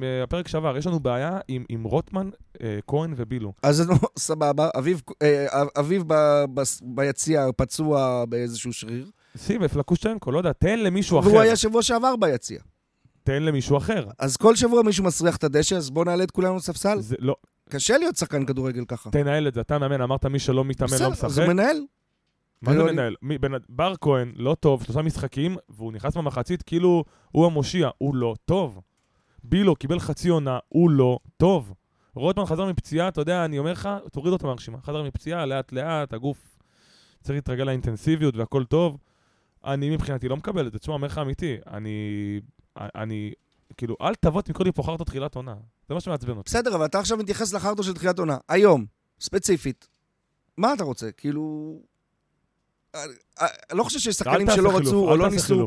בפרק שעבר, יש לנו בעיה עם, עם רוטמן, אה, כהן ובילו. אז סבבה, אביב, אה, אביב ב, ב, ביציע פצוע באיזשהו שריר. שים, פלקושצ'נקו, לא יודע, תן למישהו אחר. והוא היה שבוע שעבר ביציע. תן למישהו אחר. אז כל שבוע מישהו מסריח את הדשא, אז בוא נעלה את כולנו לספסל. זה לא... קשה להיות שחקן כדורגל ככה. תנהל את זה, אתה מאמן, אמרת מי שלא מתאמן לא משחק. אז הוא מנהל. מה זה מנהל? בר כהן, לא טוב, שלושה משחקים, והוא נכנס במחצית כאילו הוא המושיע, הוא לא טוב. בילו קיבל חצי עונה, הוא לא טוב. רוטמן חזר מפציעה, אתה יודע, אני אומר לך, תוריד אותו מהרשימה. חזר מפציעה, לאט לאט, הגוף צריך להתרגל לאינטנסיביות והכל טוב. אני מבחינתי לא מקבל את זה. תשמע, אומר לך אמיתי, אני, אני כאילו, אל תבוא תמכור לי פה חרטו תחילת עונה. זה מה שמעצבן אותי. בסדר, אבל אתה עכשיו מתייחס לחרטו של תחילת עונה. היום, ספציפית. מה אתה רוצה? כאילו... אני לא חושב שיש שחקנים שלא רצו או לא ניסו.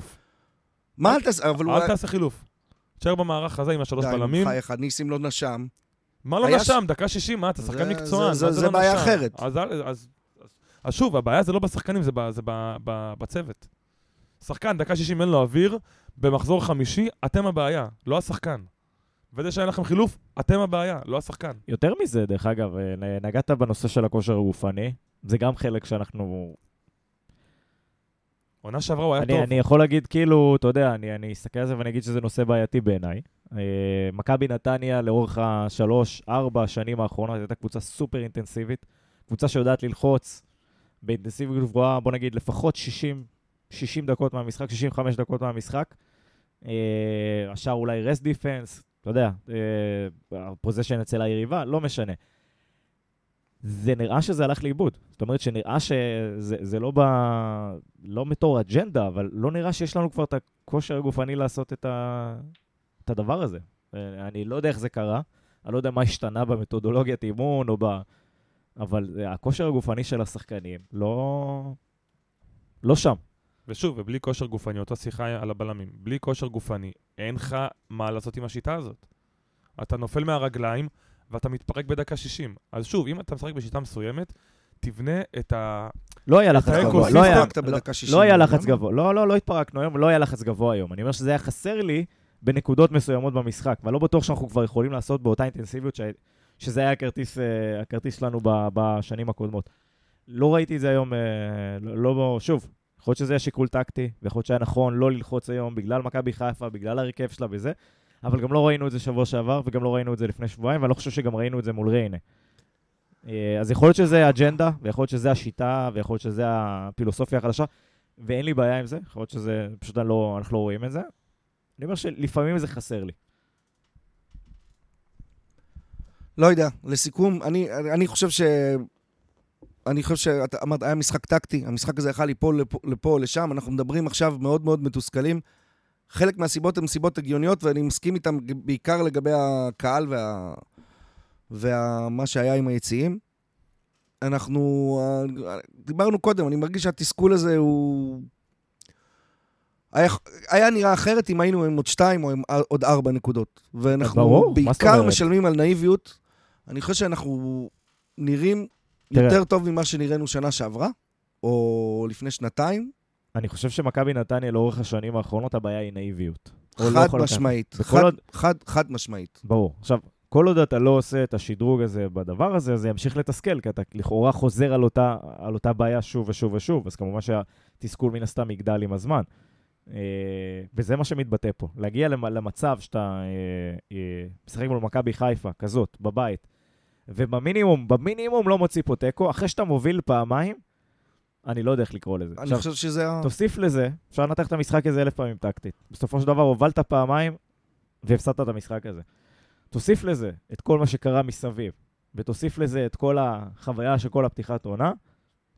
מה אל תעשה חילוף? אל תעשה חילוף. תשאר במערך הזה עם השלוש בלמים. די, בחייך, ניסים לא נשם. מה לא נשם? דקה שישים, מה, אתה שחקן מקצוען. זה לא בעיה אחרת. אז שוב, הבעיה זה לא בשחקנים, זה בצוות. שחקן, דקה שישים אין לו אוויר, במחזור חמישי, אתם הבעיה, לא השחקן. וזה שאין לכם חילוף, אתם הבעיה, לא השחקן. יותר מזה, דרך אגב, אה, נגעת בנושא של הכושר הגופני, זה גם חלק שאנחנו... עונה שעברה הוא היה אני, טוב. אני יכול להגיד, כאילו, אתה יודע, אני, אני אסתכל על זה ואני אגיד שזה נושא בעייתי בעיניי. אה, מכבי נתניה לאורך השלוש, ארבע השנים האחרונות הייתה קבוצה סופר אינטנסיבית, קבוצה שיודעת ללחוץ באינטנסיביות גבוהה, בוא נגיד לפחות 60, 60 דקות מהמשחק, 65 דקות מהמשחק. אה, השאר אולי רסט דיפנס, אתה יודע, הפוזיישן אה, אצל היריבה, לא משנה. זה נראה שזה הלך לאיבוד. זאת אומרת שנראה שזה לא, ב... לא בתור אג'נדה, אבל לא נראה שיש לנו כבר את הכושר הגופני לעשות את, ה... את הדבר הזה. אה, אני לא יודע איך זה קרה, אני לא יודע מה השתנה במתודולוגיית אימון או ב... אבל הכושר הגופני של השחקנים לא... לא שם. ושוב, ובלי כושר גופני, אותה שיחה על הבלמים, בלי כושר גופני, אין לך מה לעשות עם השיטה הזאת. אתה נופל מהרגליים ואתה מתפרק בדקה 60. אז שוב, אם אתה משחק בשיטה מסוימת, תבנה את ה... לא היה לחץ גבוה, לא היה, לא, לא היה לחץ גבוה, לא, לא, לא התפרקנו היום, לא היה לחץ גבוה היום. אני אומר שזה היה חסר לי בנקודות מסוימות במשחק, ואני לא בטוח שאנחנו כבר יכולים לעשות באותה אינטנסיביות ש... שזה היה הכרטיס, הכרטיס שלנו בשנים הקודמות. לא ראיתי את זה היום, לא, לא, שוב, יכול להיות שזה היה שיקול טקטי, ויכול להיות שהיה נכון לא ללחוץ היום בגלל מכבי חיפה, בגלל הרכב שלה וזה, אבל גם לא ראינו את זה שבוע שעבר, וגם לא ראינו את זה לפני שבועיים, ואני לא חושב שגם ראינו את זה מול ריינה. אה, אז יכול להיות שזה אג'נדה, ויכול להיות שזה השיטה, ויכול להיות שזה הפילוסופיה החדשה, ואין לי בעיה עם זה, יכול להיות שזה, פשוט לא, אנחנו לא רואים את זה. אני אומר שלפעמים זה חסר לי. לא יודע, לסיכום, אני, אני חושב ש... אני חושב שאתה אמרת, היה משחק טקטי, המשחק הזה יכל ליפול לפה, לפה או לשם, אנחנו מדברים עכשיו מאוד מאוד מתוסכלים. חלק מהסיבות הן סיבות הגיוניות, ואני מסכים איתן בעיקר לגבי הקהל וה... ומה שהיה עם היציעים. אנחנו, דיברנו קודם, אני מרגיש שהתסכול הזה הוא... היה, היה נראה אחרת אם היינו עם עוד שתיים או עם עוד ארבע נקודות. ואנחנו ברור, בעיקר משלמים על נאיביות. אני חושב שאנחנו נראים. יותר טוב ממה שנראינו שנה שעברה, או לפני שנתיים. אני חושב שמכבי נתניה לאורך השנים האחרונות הבעיה היא נאיביות. חד לא משמעית, חד, עוד... חד, חד משמעית. ברור. עכשיו, כל עוד אתה לא עושה את השדרוג הזה בדבר הזה, זה ימשיך לתסכל, כי אתה לכאורה חוזר על אותה, על אותה בעיה שוב ושוב ושוב, אז כמובן שהתסכול מן הסתם יגדל עם הזמן. Uh, וזה מה שמתבטא פה. להגיע למצב שאתה uh, uh, משחק מול מכבי חיפה, כזאת, בבית, ובמינימום, במינימום לא מוציא פה תיקו, אחרי שאתה מוביל פעמיים, אני לא יודע איך לקרוא לזה. אני עכשיו, חושב שזה. תוסיף לזה, אפשר לנתח את המשחק הזה אלף פעמים טקטית. בסופו של דבר הובלת פעמיים והפסדת את המשחק הזה. תוסיף לזה את כל מה שקרה מסביב, ותוסיף לזה את כל החוויה של כל הפתיחת עונה,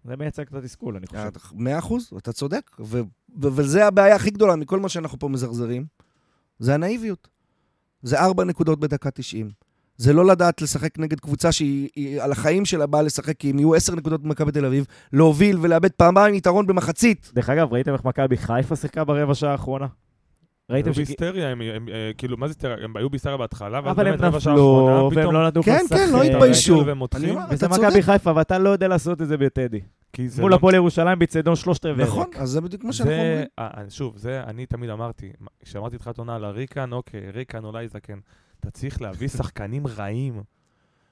זה מייצג את התסכול, אני חושב. מאה אחוז, אתה צודק. ו- ו- וזה הבעיה הכי גדולה מכל מה שאנחנו פה מזרזרים, זה הנאיביות. זה ארבע נקודות בדקה 90. זה לא לדעת לשחק נגד קבוצה שהיא היא על החיים שלה באה לשחק, כי אם יהיו עשר נקודות במכבי תל אביב, להוביל ולאבד פעמיים יתרון במחצית. דרך אגב, ראיתם איך מכבי חיפה שיחקה ברבע שעה האחרונה? ראיתם ש... בהיסטריה, הם, הם, אה, כאילו, מה זה היסטריה? הם היו בהיסטריה בהתחלה, ואז באמת רבע שעה נפלו, האחרונה, והם פתאום לא נתנו לך כן, לשחק. כן, לא התביישו. והם וזה אתה מכבי. חיפה, ואתה לא יודע לעשות את זה בטדי. מול לא- הפועל ירושלים באיצטדיון שלושת רבעי נכון. אז זה בדיוק מה שאנחנו אומרים. אה, אה, שוב, זה אני תמיד אמרתי, כשאמרתי תחילת עונה על הריקן, אוקיי, ריקן אולי זקן. אתה צריך להביא שחקנים רעים.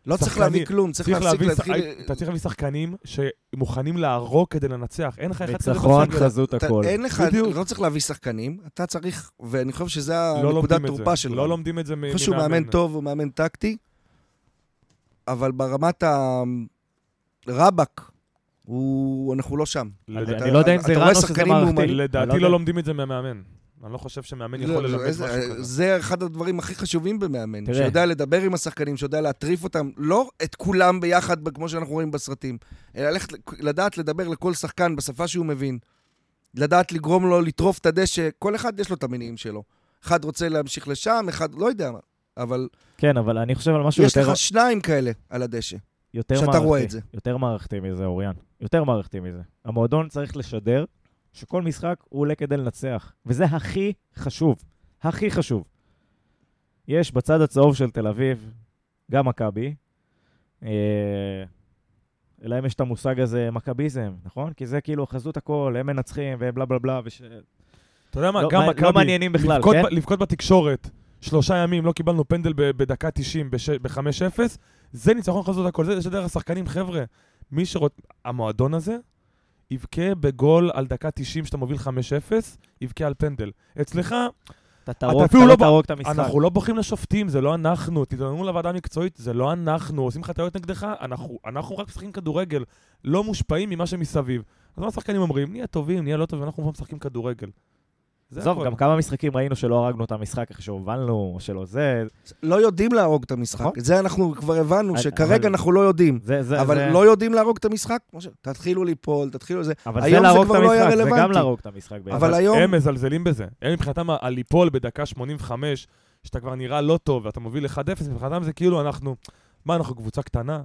לא צריך להביא כלום, צריך להפסיק להתחיל... אתה צריך להביא שחקנים שמוכנים להרוג כדי לנצח. אין לך אחד כזה ניצחון. חזות הכל. אין לך, בדיוק. לא צריך להביא שחקנים, אתה צריך, ואני חושב שזה לא הנקודת תורפה זה. שלו. לא לומדים את זה מ- אני חושב שהוא מאמן טוב, הוא מאמן טקטי, אבל ברמת הרבאק, הוא... אנחנו לא שם. אני לא יודע אם זה רן או שזה מערכתי. לדעתי לא לא. לומדים את זה מהמאמן. אני לא חושב שמאמן יכול לא, ללמד משהו כזה. זה אחד הדברים הכי חשובים במאמן, תראה. שיודע לדבר עם השחקנים, שיודע להטריף אותם, לא את כולם ביחד, כמו שאנחנו רואים בסרטים, אלא ללכת, לדעת לדבר לכל שחקן בשפה שהוא מבין, לדעת לגרום לו לטרוף את הדשא, כל אחד יש לו את המניעים שלו. אחד רוצה להמשיך לשם, אחד לא יודע מה, אבל כן, אבל אני חושב על משהו יש יותר... לך שניים כאלה על הדשא. יותר שאתה מערכתי. רואה את זה. יותר מערכתי מזה, אוריאן. יותר מערכתי מזה. המועדון צריך לשדר שכל משחק הוא עולה כדי לנצח, וזה הכי חשוב. הכי חשוב. יש בצד הצהוב של תל אביב גם מכבי, אה, להם יש את המושג הזה מכביזם, נכון? כי זה כאילו חזות הכל, הם מנצחים ובלה בלה בלה, וש... אתה יודע מה, לא- גם לא מכבי, מעניינים בכלל, לבכות כן? ב- לבכות בתקשורת, שלושה ימים, לא קיבלנו פנדל ב- בדקה 90 ב-5-0, זה ניצחון חזות הכל, זה זה דרך השחקנים, חבר'ה. מי שרוצ... המועדון הזה יבכה בגול על דקה 90 שאתה מוביל 5-0, יבכה על פנדל. אצלך, אתה תהרוג, אפילו אתה לא לא תהרוג את המשחק. אנחנו לא בוכים לשופטים, זה לא אנחנו. תתלוננו לוועדה המקצועית, זה לא אנחנו. עושים לך טעויות נגדך, אנחנו, אנחנו רק משחקים כדורגל, לא מושפעים ממה שמסביב. אז מה השחקנים אומרים? נהיה טובים, נהיה לא טובים, אנחנו פה משחקים כדורגל. זה עזוב. גם כמה משחקים ראינו שלא הרגנו את המשחק אחרי שהובלנו, או שלא זה, לא יודעים להרוג את המשחק. נכון. זה אנחנו כבר הבנו, אבל- שכרגע אנחנו לא יודעים. זה, זה, אבל זה... לא יודעים להרוג את המשחק? תתחילו ליפול, תתחילו זה. אבל זה זה להרוג את לא המשחק, זה גם. להרוג את המשחק. אבל היום... הם מזלזלים בזה. הם מבחינתם, על ליפול בדקה 85, שאתה כבר נראה לא טוב ואתה מוביל 1-0, מבחינתם זה כאילו אנחנו... מה, אנחנו קבוצה קטנה?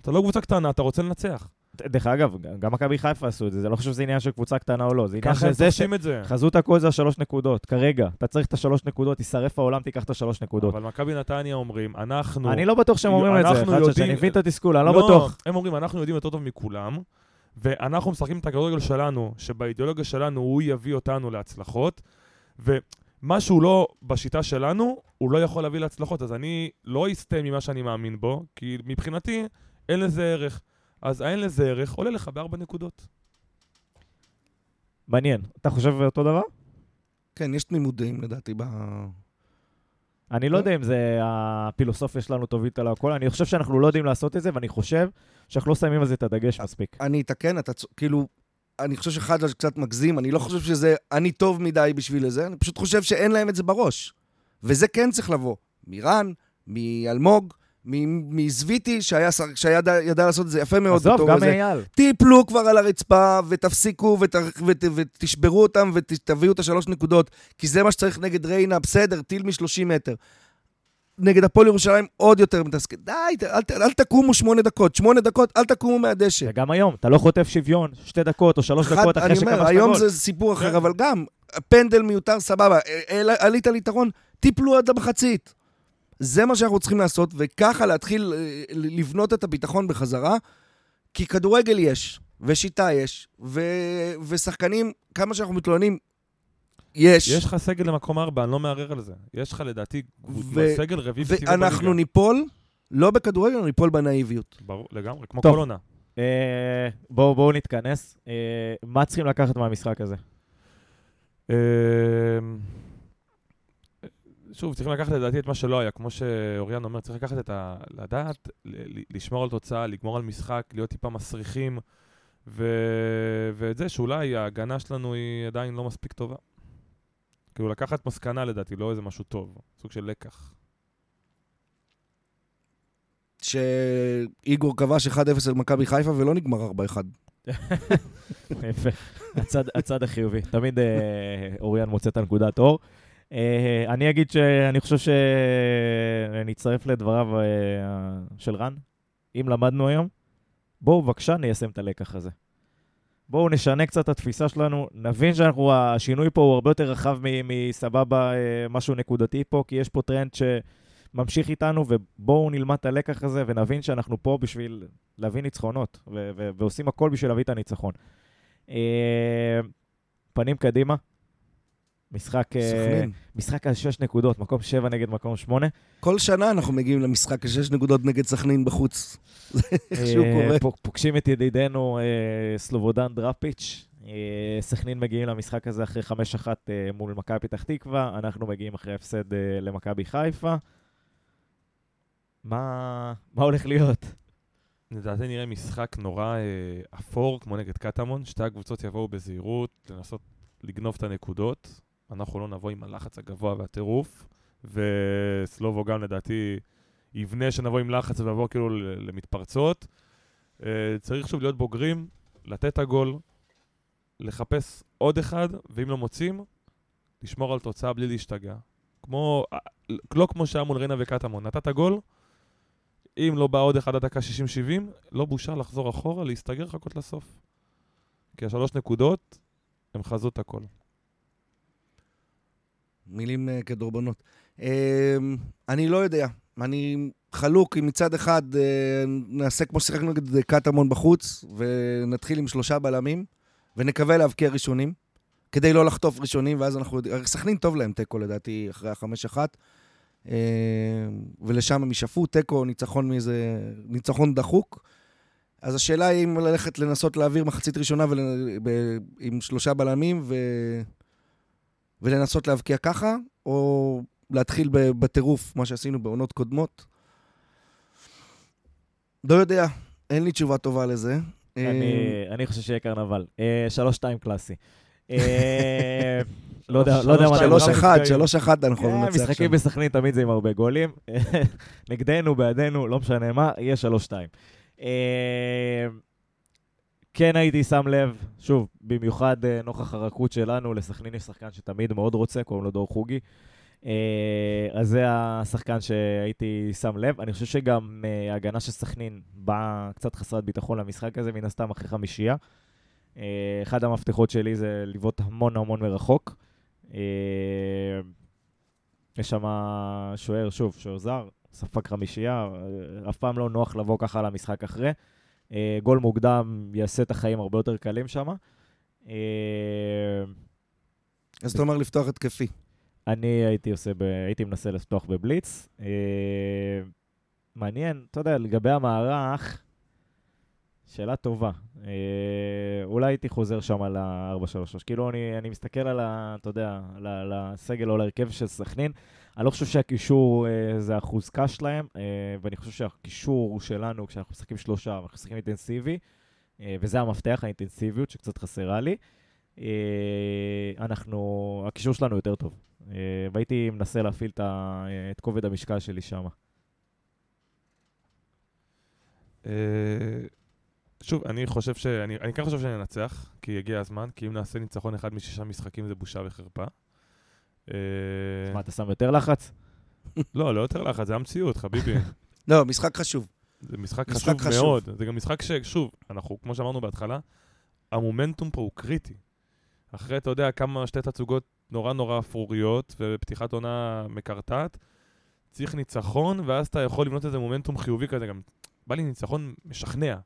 אתה לא קבוצה קטנה, אתה רוצה לנצח. דרך אגב, גם מכבי חיפה עשו את זה, זה לא חושב שזה עניין של קבוצה קטנה או לא, זה עניין של זה את זה. שחזות הכל זה השלוש נקודות, כרגע. אתה צריך את השלוש נקודות, תישרף העולם, תיקח את השלוש נקודות. אבל מכבי נתניה אומרים, אנחנו... אני לא בטוח שהם אומרים את זה, אנחנו אחד שאני יודעים- מבין את התסכול, אני לא בטוח. הם אומרים, אנחנו יודעים יותר טוב מכולם, ואנחנו משחקים את הכדורגל שלנו, שבאידיאולוגיה שלנו הוא יביא אותנו להצלחות, ומה שהוא לא בשיטה שלנו, הוא לא יכול להביא להצלחות. אז אני לא אסטה ממה שאני מאמין בו, כי מבחינתי אין לזה ערך. אז האין לזה ערך עולה לך בארבע נקודות. מעניין. אתה חושב אותו דבר? כן, יש תמימות דעים לדעתי ב... אני לא יודע אם זה הפילוסופיה שלנו תוביל על הכל, אני חושב שאנחנו לא יודעים לעשות את זה, ואני חושב שאנחנו לא שמים על זה את הדגש מספיק. אני אתקן, אתה כאילו... אני חושב שחדש קצת מגזים, אני לא חושב שזה אני טוב מדי בשביל זה, אני פשוט חושב שאין להם את זה בראש. וזה כן צריך לבוא. מרן, מאלמוג, מזוויטי, שהיה שידע ידע לעשות את זה יפה מאוד. עזוב, גם אייל. תיפלו כבר על הרצפה ותפסיקו ות, ות, ותשברו אותם ותביאו את השלוש נקודות, כי זה מה שצריך נגד ריינה, בסדר, טיל מ-30 מטר. נגד הפועל ירושלים עוד יותר מתסכל. די, אל, ת- אל תקומו שמונה דקות. שמונה דקות, אל תקומו מהדשא. וגם היום, אתה לא חוטף שוויון, שתי דקות או שלוש אחד- דקות אחרי אני אומר, שכבשת היום גול. זה סיפור אחר, כן. אבל גם, פנדל מיותר, סבבה. אל- עלית על יתרון, תיפלו עד המחצית. זה מה שאנחנו צריכים לעשות, וככה להתחיל אה, לבנות את הביטחון בחזרה, כי כדורגל יש, ושיטה יש, ו... ושחקנים, כמה שאנחנו מתלוננים, יש. יש לך סגל למקום ארבע, אני לא מערער על זה. יש לך לדעתי ו- סגל רביעי וטבעי ואנחנו ניפול, לא בכדורגל, ניפול בנאיביות. ברור, לגמרי, כמו טוב. כל עונה. אה, בואו בואו נתכנס. אה, מה צריכים לקחת מהמשחק הזה? אמ, שוב, צריכים לקחת לדעתי את מה שלא היה, כמו שאוריאן אומר, צריך לקחת את ה... לדעת, ל- ל- לשמור על תוצאה, לגמור על משחק, להיות טיפה מסריחים, ו... ואת זה שאולי ההגנה שלנו היא עדיין לא מספיק טובה. כאילו לקחת מסקנה לדעתי, לא איזה משהו טוב, סוג של לקח. שאיגור כבש 1-0 על מכבי חיפה ולא נגמר 4-1. יפה. הצד, הצד החיובי. תמיד אה, אוריאן מוצא את הנקודת אור. אה, אני אגיד שאני חושב שנצטרף לדבריו אה, של רן. אם למדנו היום, בואו בבקשה ניישם את הלקח הזה. בואו נשנה קצת את התפיסה שלנו, נבין שאנחנו, השינוי פה הוא הרבה יותר רחב מסבבה, אה, משהו נקודתי פה, כי יש פה טרנד שממשיך איתנו, ובואו נלמד את הלקח הזה ונבין שאנחנו פה בשביל להביא ניצחונות, ועושים הכל בשביל להביא את הניצחון. אה, פנים קדימה, משחק, אה, סכנין. משחק על שש נקודות, מקום שבע נגד מקום שמונה. כל שנה אנחנו מגיעים למשחק שש נקודות נגד סכנין בחוץ. זה איכשהו אה, קורה. פוגשים את ידידנו אה, סלובודן דראפיץ'. סכנין מגיעים למשחק הזה אחרי 5-1 אה, מול מכבי פתח תקווה, אנחנו מגיעים אחרי הפסד למכבי חיפה. מה, מה הולך להיות? לדעתי נראה משחק נורא אפור, כמו נגד קטמון. שתי הקבוצות יבואו בזהירות, לנסות לגנוב את הנקודות. אנחנו לא נבוא עם הלחץ הגבוה והטירוף. וסלובו גם לדעתי יבנה שנבוא עם לחץ ונבוא כאילו למתפרצות. אה, צריך שוב להיות בוגרים, לתת את הגול, לחפש עוד אחד, ואם לא מוצאים, לשמור על תוצאה בלי להשתגע. כמו, אה, לא כמו שהיה מול ריינה וקטמון. נתת גול, אם לא בא עוד אחד עד דקה 60-70, לא בושה לחזור אחורה, להסתגר, לחכות לסוף. כי השלוש נקודות, הם חזו את הכל. מילים אה, כדורבנות. אה, אני לא יודע. אני חלוק אם מצד אחד אה, נעשה כמו ששיחקנו נגד קטמון בחוץ, ונתחיל עם שלושה בלמים, ונקווה להבקיע ראשונים, כדי לא לחטוף ראשונים, ואז אנחנו יודעים... סכנין טוב להם תיקו לדעתי אחרי החמש אחת. אה, ולשם הם ישאפו, תיקו, ניצחון מאיזה... ניצחון דחוק. אז השאלה היא אם ללכת לנסות להעביר מחצית ראשונה ול... ב... עם שלושה בלמים ו... ולנסות להבקיע ככה, או להתחיל בטירוף, מה שעשינו בעונות קודמות. לא יודע, אין לי תשובה טובה לזה. אה, אני, אני חושב שיהיה קרנבל. אה, שלוש שתיים קלאסי. אה, לא יודע, לא יודע מה... שלוש, שלוש רב אחד. שלוש אחד אנחנו כן, ננצח שם. משחקים בסכנין תמיד זה עם הרבה גולים. נגדנו, בעדנו, לא משנה מה, יהיה שלוש שתיים. כן הייתי שם לב, שוב, במיוחד אה, נוכח הרכות שלנו, לסכנין יש שחקן שתמיד מאוד רוצה, קוראים לו דור חוגי. אה, אז זה השחקן שהייתי שם לב. אני חושב שגם אה, ההגנה של סכנין באה קצת חסרת ביטחון למשחק הזה, מן הסתם אחרי חמישייה. אחד המפתחות שלי זה לבעוט המון המון מרחוק. יש שם שוער, שוב, שוער זר, ספק חמישייה, אף פעם לא נוח לבוא ככה למשחק אחרי. אה, גול מוקדם יעשה את החיים הרבה יותר קלים שם. אה, אז אתה אומר לפתוח התקפי. אני הייתי עושה, ב... הייתי מנסה לפתוח בבליץ. אה, מעניין, אתה יודע, לגבי המערך, שאלה טובה. אה, אולי הייתי חוזר שם על ה-4-3-3. כאילו, אני, אני מסתכל על ה... אתה יודע, על, הסגל או על ההרכב של סכנין. אני לא חושב שהקישור אה, זה החוזקה שלהם, אה, ואני חושב שהקישור שלנו, כשאנחנו משחקים שלושה, אנחנו משחקים אינטנסיבי, אה, וזה המפתח, האינטנסיביות, שקצת חסרה לי. אה, אנחנו, הקישור שלנו יותר טוב. אה, והייתי מנסה להפעיל את, ה, את כובד המשקל שלי שם. אה, שוב, אני חושב ש... אני, אני כן חושב שננצח, כי הגיע הזמן, כי אם נעשה ניצחון אחד משישה משחקים זה בושה וחרפה. אה, מה, אתה שם יותר לחץ? לא, לא יותר לחץ, זה המציאות, חביבי. לא, משחק חשוב. זה משחק משחק חשוב חשוב. מאוד. זה גם משחק ששוב, אנחנו, כמו שאמרנו בהתחלה, המומנטום פה הוא קריטי. אחרי, אתה יודע, כמה שתי תצוגות נורא נורא אפרוריות, ופתיחת עונה מקרטעת, צריך ניצחון, ואז אתה יכול לבנות איזה מומנטום חיובי כזה. גם בא לי ניצחון משכנע.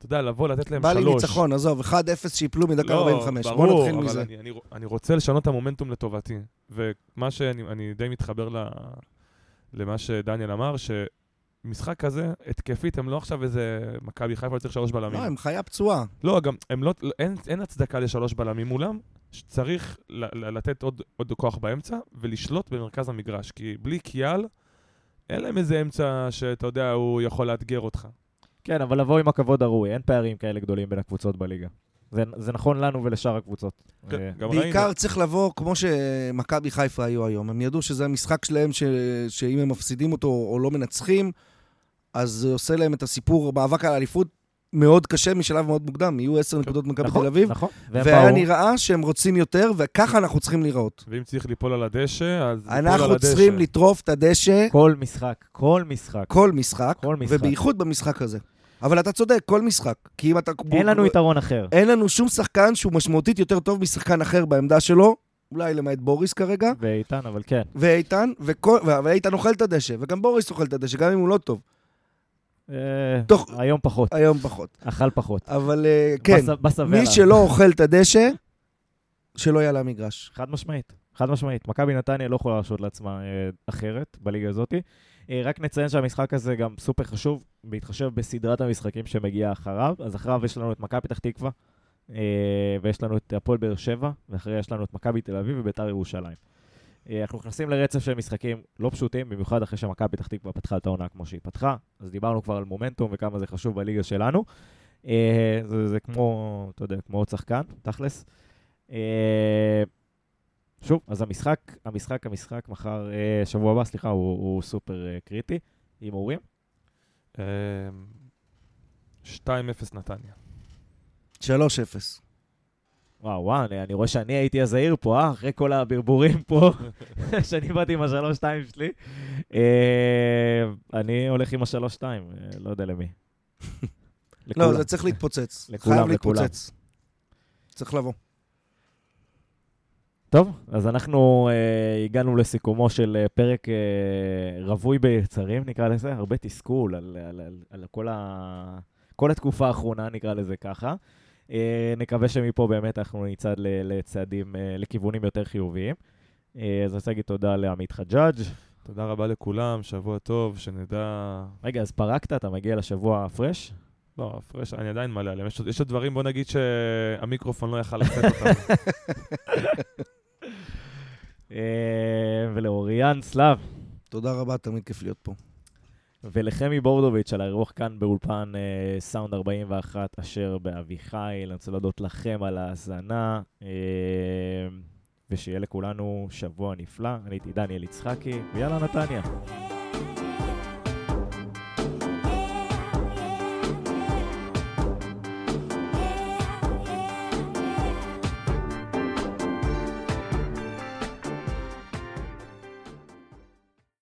אתה יודע, לבוא, לתת להם בא שלוש. לי ניצחון, עזוב, 1-0 שיפלו מדקה 45. לא, ברור, בוא נתחיל אבל מזה. אני, אני, אני רוצה לשנות את המומנטום לטובתי. ומה שאני אני די מתחבר ל, למה שדניאל אמר, שמשחק כזה, התקפית, הם לא עכשיו איזה מכבי חיפה, לא צריך שלוש בלמים. לא, הם חיה פצועה. לא, גם, הם לא, לא- אין, אין הצדקה לשלוש בלמים מולם, ל- לתת עוד, עוד כוח באמצע ולשלוט במרכז המגרש, כי בלי קיאל, אין להם איזה אמצע שאתה יודע, הוא יכול לאתגר אותך. כן, אבל לבוא עם הכבוד הראוי, אין פערים כאלה גדולים בין הקבוצות בליגה. זה, זה נכון לנו ולשאר הקבוצות. כן, אה, ראינו. בעיקר צריך לבוא כמו שמכבי חיפה היו היום. הם ידעו שזה המשחק שלהם, ש... שאם הם מפסידים אותו או לא מנצחים, אז זה עושה להם את הסיפור, מאבק על האליפות, מאוד קשה משלב מאוד מוקדם. יהיו עשר נקודות במכבי נכון, תל אביב, נכון. והם והיה באו- נראה שהם רוצים יותר, וככה אנחנו צריכים לראות. ואם צריך ליפול על הדשא, אז ליפול על אנחנו הדשא. צריכים לטרוף את הדשא כל משחק, כל משחק. כל משחק, כל משחק. ובייחוד במשחק הזה. אבל אתה צודק, כל משחק. כי אם אתה... אין לנו יתרון אחר. אין לנו שום שחקן שהוא משמעותית יותר טוב משחקן אחר בעמדה שלו, אולי למעט בוריס כרגע, ואיתן, אבל כן. ואיתן, וכל, ואיתן אוכל את הדשא, וגם בוריס אוכל את הדשא, גם אם הוא לא טוב. אה, תוך- היום פחות. היום פחות. אכל פחות. אבל אה, כן, בס-. מי שלא אוכל את הדשא, שלא יהיה למגרש. חד משמעית, חד משמעית. מכבי נתניה לא יכולה להרשות לעצמה אה, אחרת בליגה הזאת. אה, רק נציין שהמשחק הזה גם סופר חשוב, בהתחשב בסדרת המשחקים שמגיעה אחריו. אז אחריו יש לנו את מכבי פתח תקווה, אה, ויש לנו את הפועל באר שבע, ואחריה יש לנו את מכבי תל אביב וביתר ירושלים. אה, אנחנו נכנסים לרצף של משחקים לא פשוטים, במיוחד אחרי שמכבי פתח תקווה פתחה את העונה כמו שהיא פתחה. אז דיברנו כבר על מומנטום וכמה זה חשוב בליגה שלנו. אה, זה, זה כמו, אתה יודע, כמו עוד שחקן, תכלס. אה, שוב, אז המשחק, המשחק, המשחק מחר, אה, שבוע הבא, סליחה, הוא, הוא סופר אה, קריטי. הימורים? אה, 2-0 נתניה. 3-0. וואו, וואו, אני, אני רואה שאני הייתי הזהיר פה, אה? אחרי כל הברבורים פה, שאני באתי עם השלוש-שתיים שלי. אה, אני הולך עם השלוש-שתיים, אה, לא יודע למי. לא. זה צריך להתפוצץ. לכולם, חייב לכולם. להתפוצץ. צריך לבוא. טוב, אז אנחנו אה, הגענו לסיכומו של אה, פרק אה, רווי ביצרים, נקרא לזה, הרבה תסכול על, על, על, על כל, ה, כל התקופה האחרונה, נקרא לזה ככה. אה, נקווה שמפה באמת אנחנו נצעד לצעדים, אה, לכיוונים יותר חיוביים. אה, אז אני רוצה להגיד תודה לעמית חג'אג'. תודה רבה לכולם, שבוע טוב, שנדע... רגע, אז פרקת, אתה מגיע לשבוע הפרש? לא, הפרש, אני עדיין מלא עליהם. יש עוד- יש עוד דברים, בוא נגיד שהמיקרופון לא יכל לשאת אותם. ולאוריאן שלב. תודה רבה, תמיד כיף להיות פה. ולחמי בורדוביץ' על האירוח כאן באולפן אה, סאונד 41 אשר באביחיל. אני רוצה להודות לכם על ההאזנה, אה, ושיהיה לכולנו שבוע נפלא. אני הייתי דניאל יצחקי, ויאללה נתניה.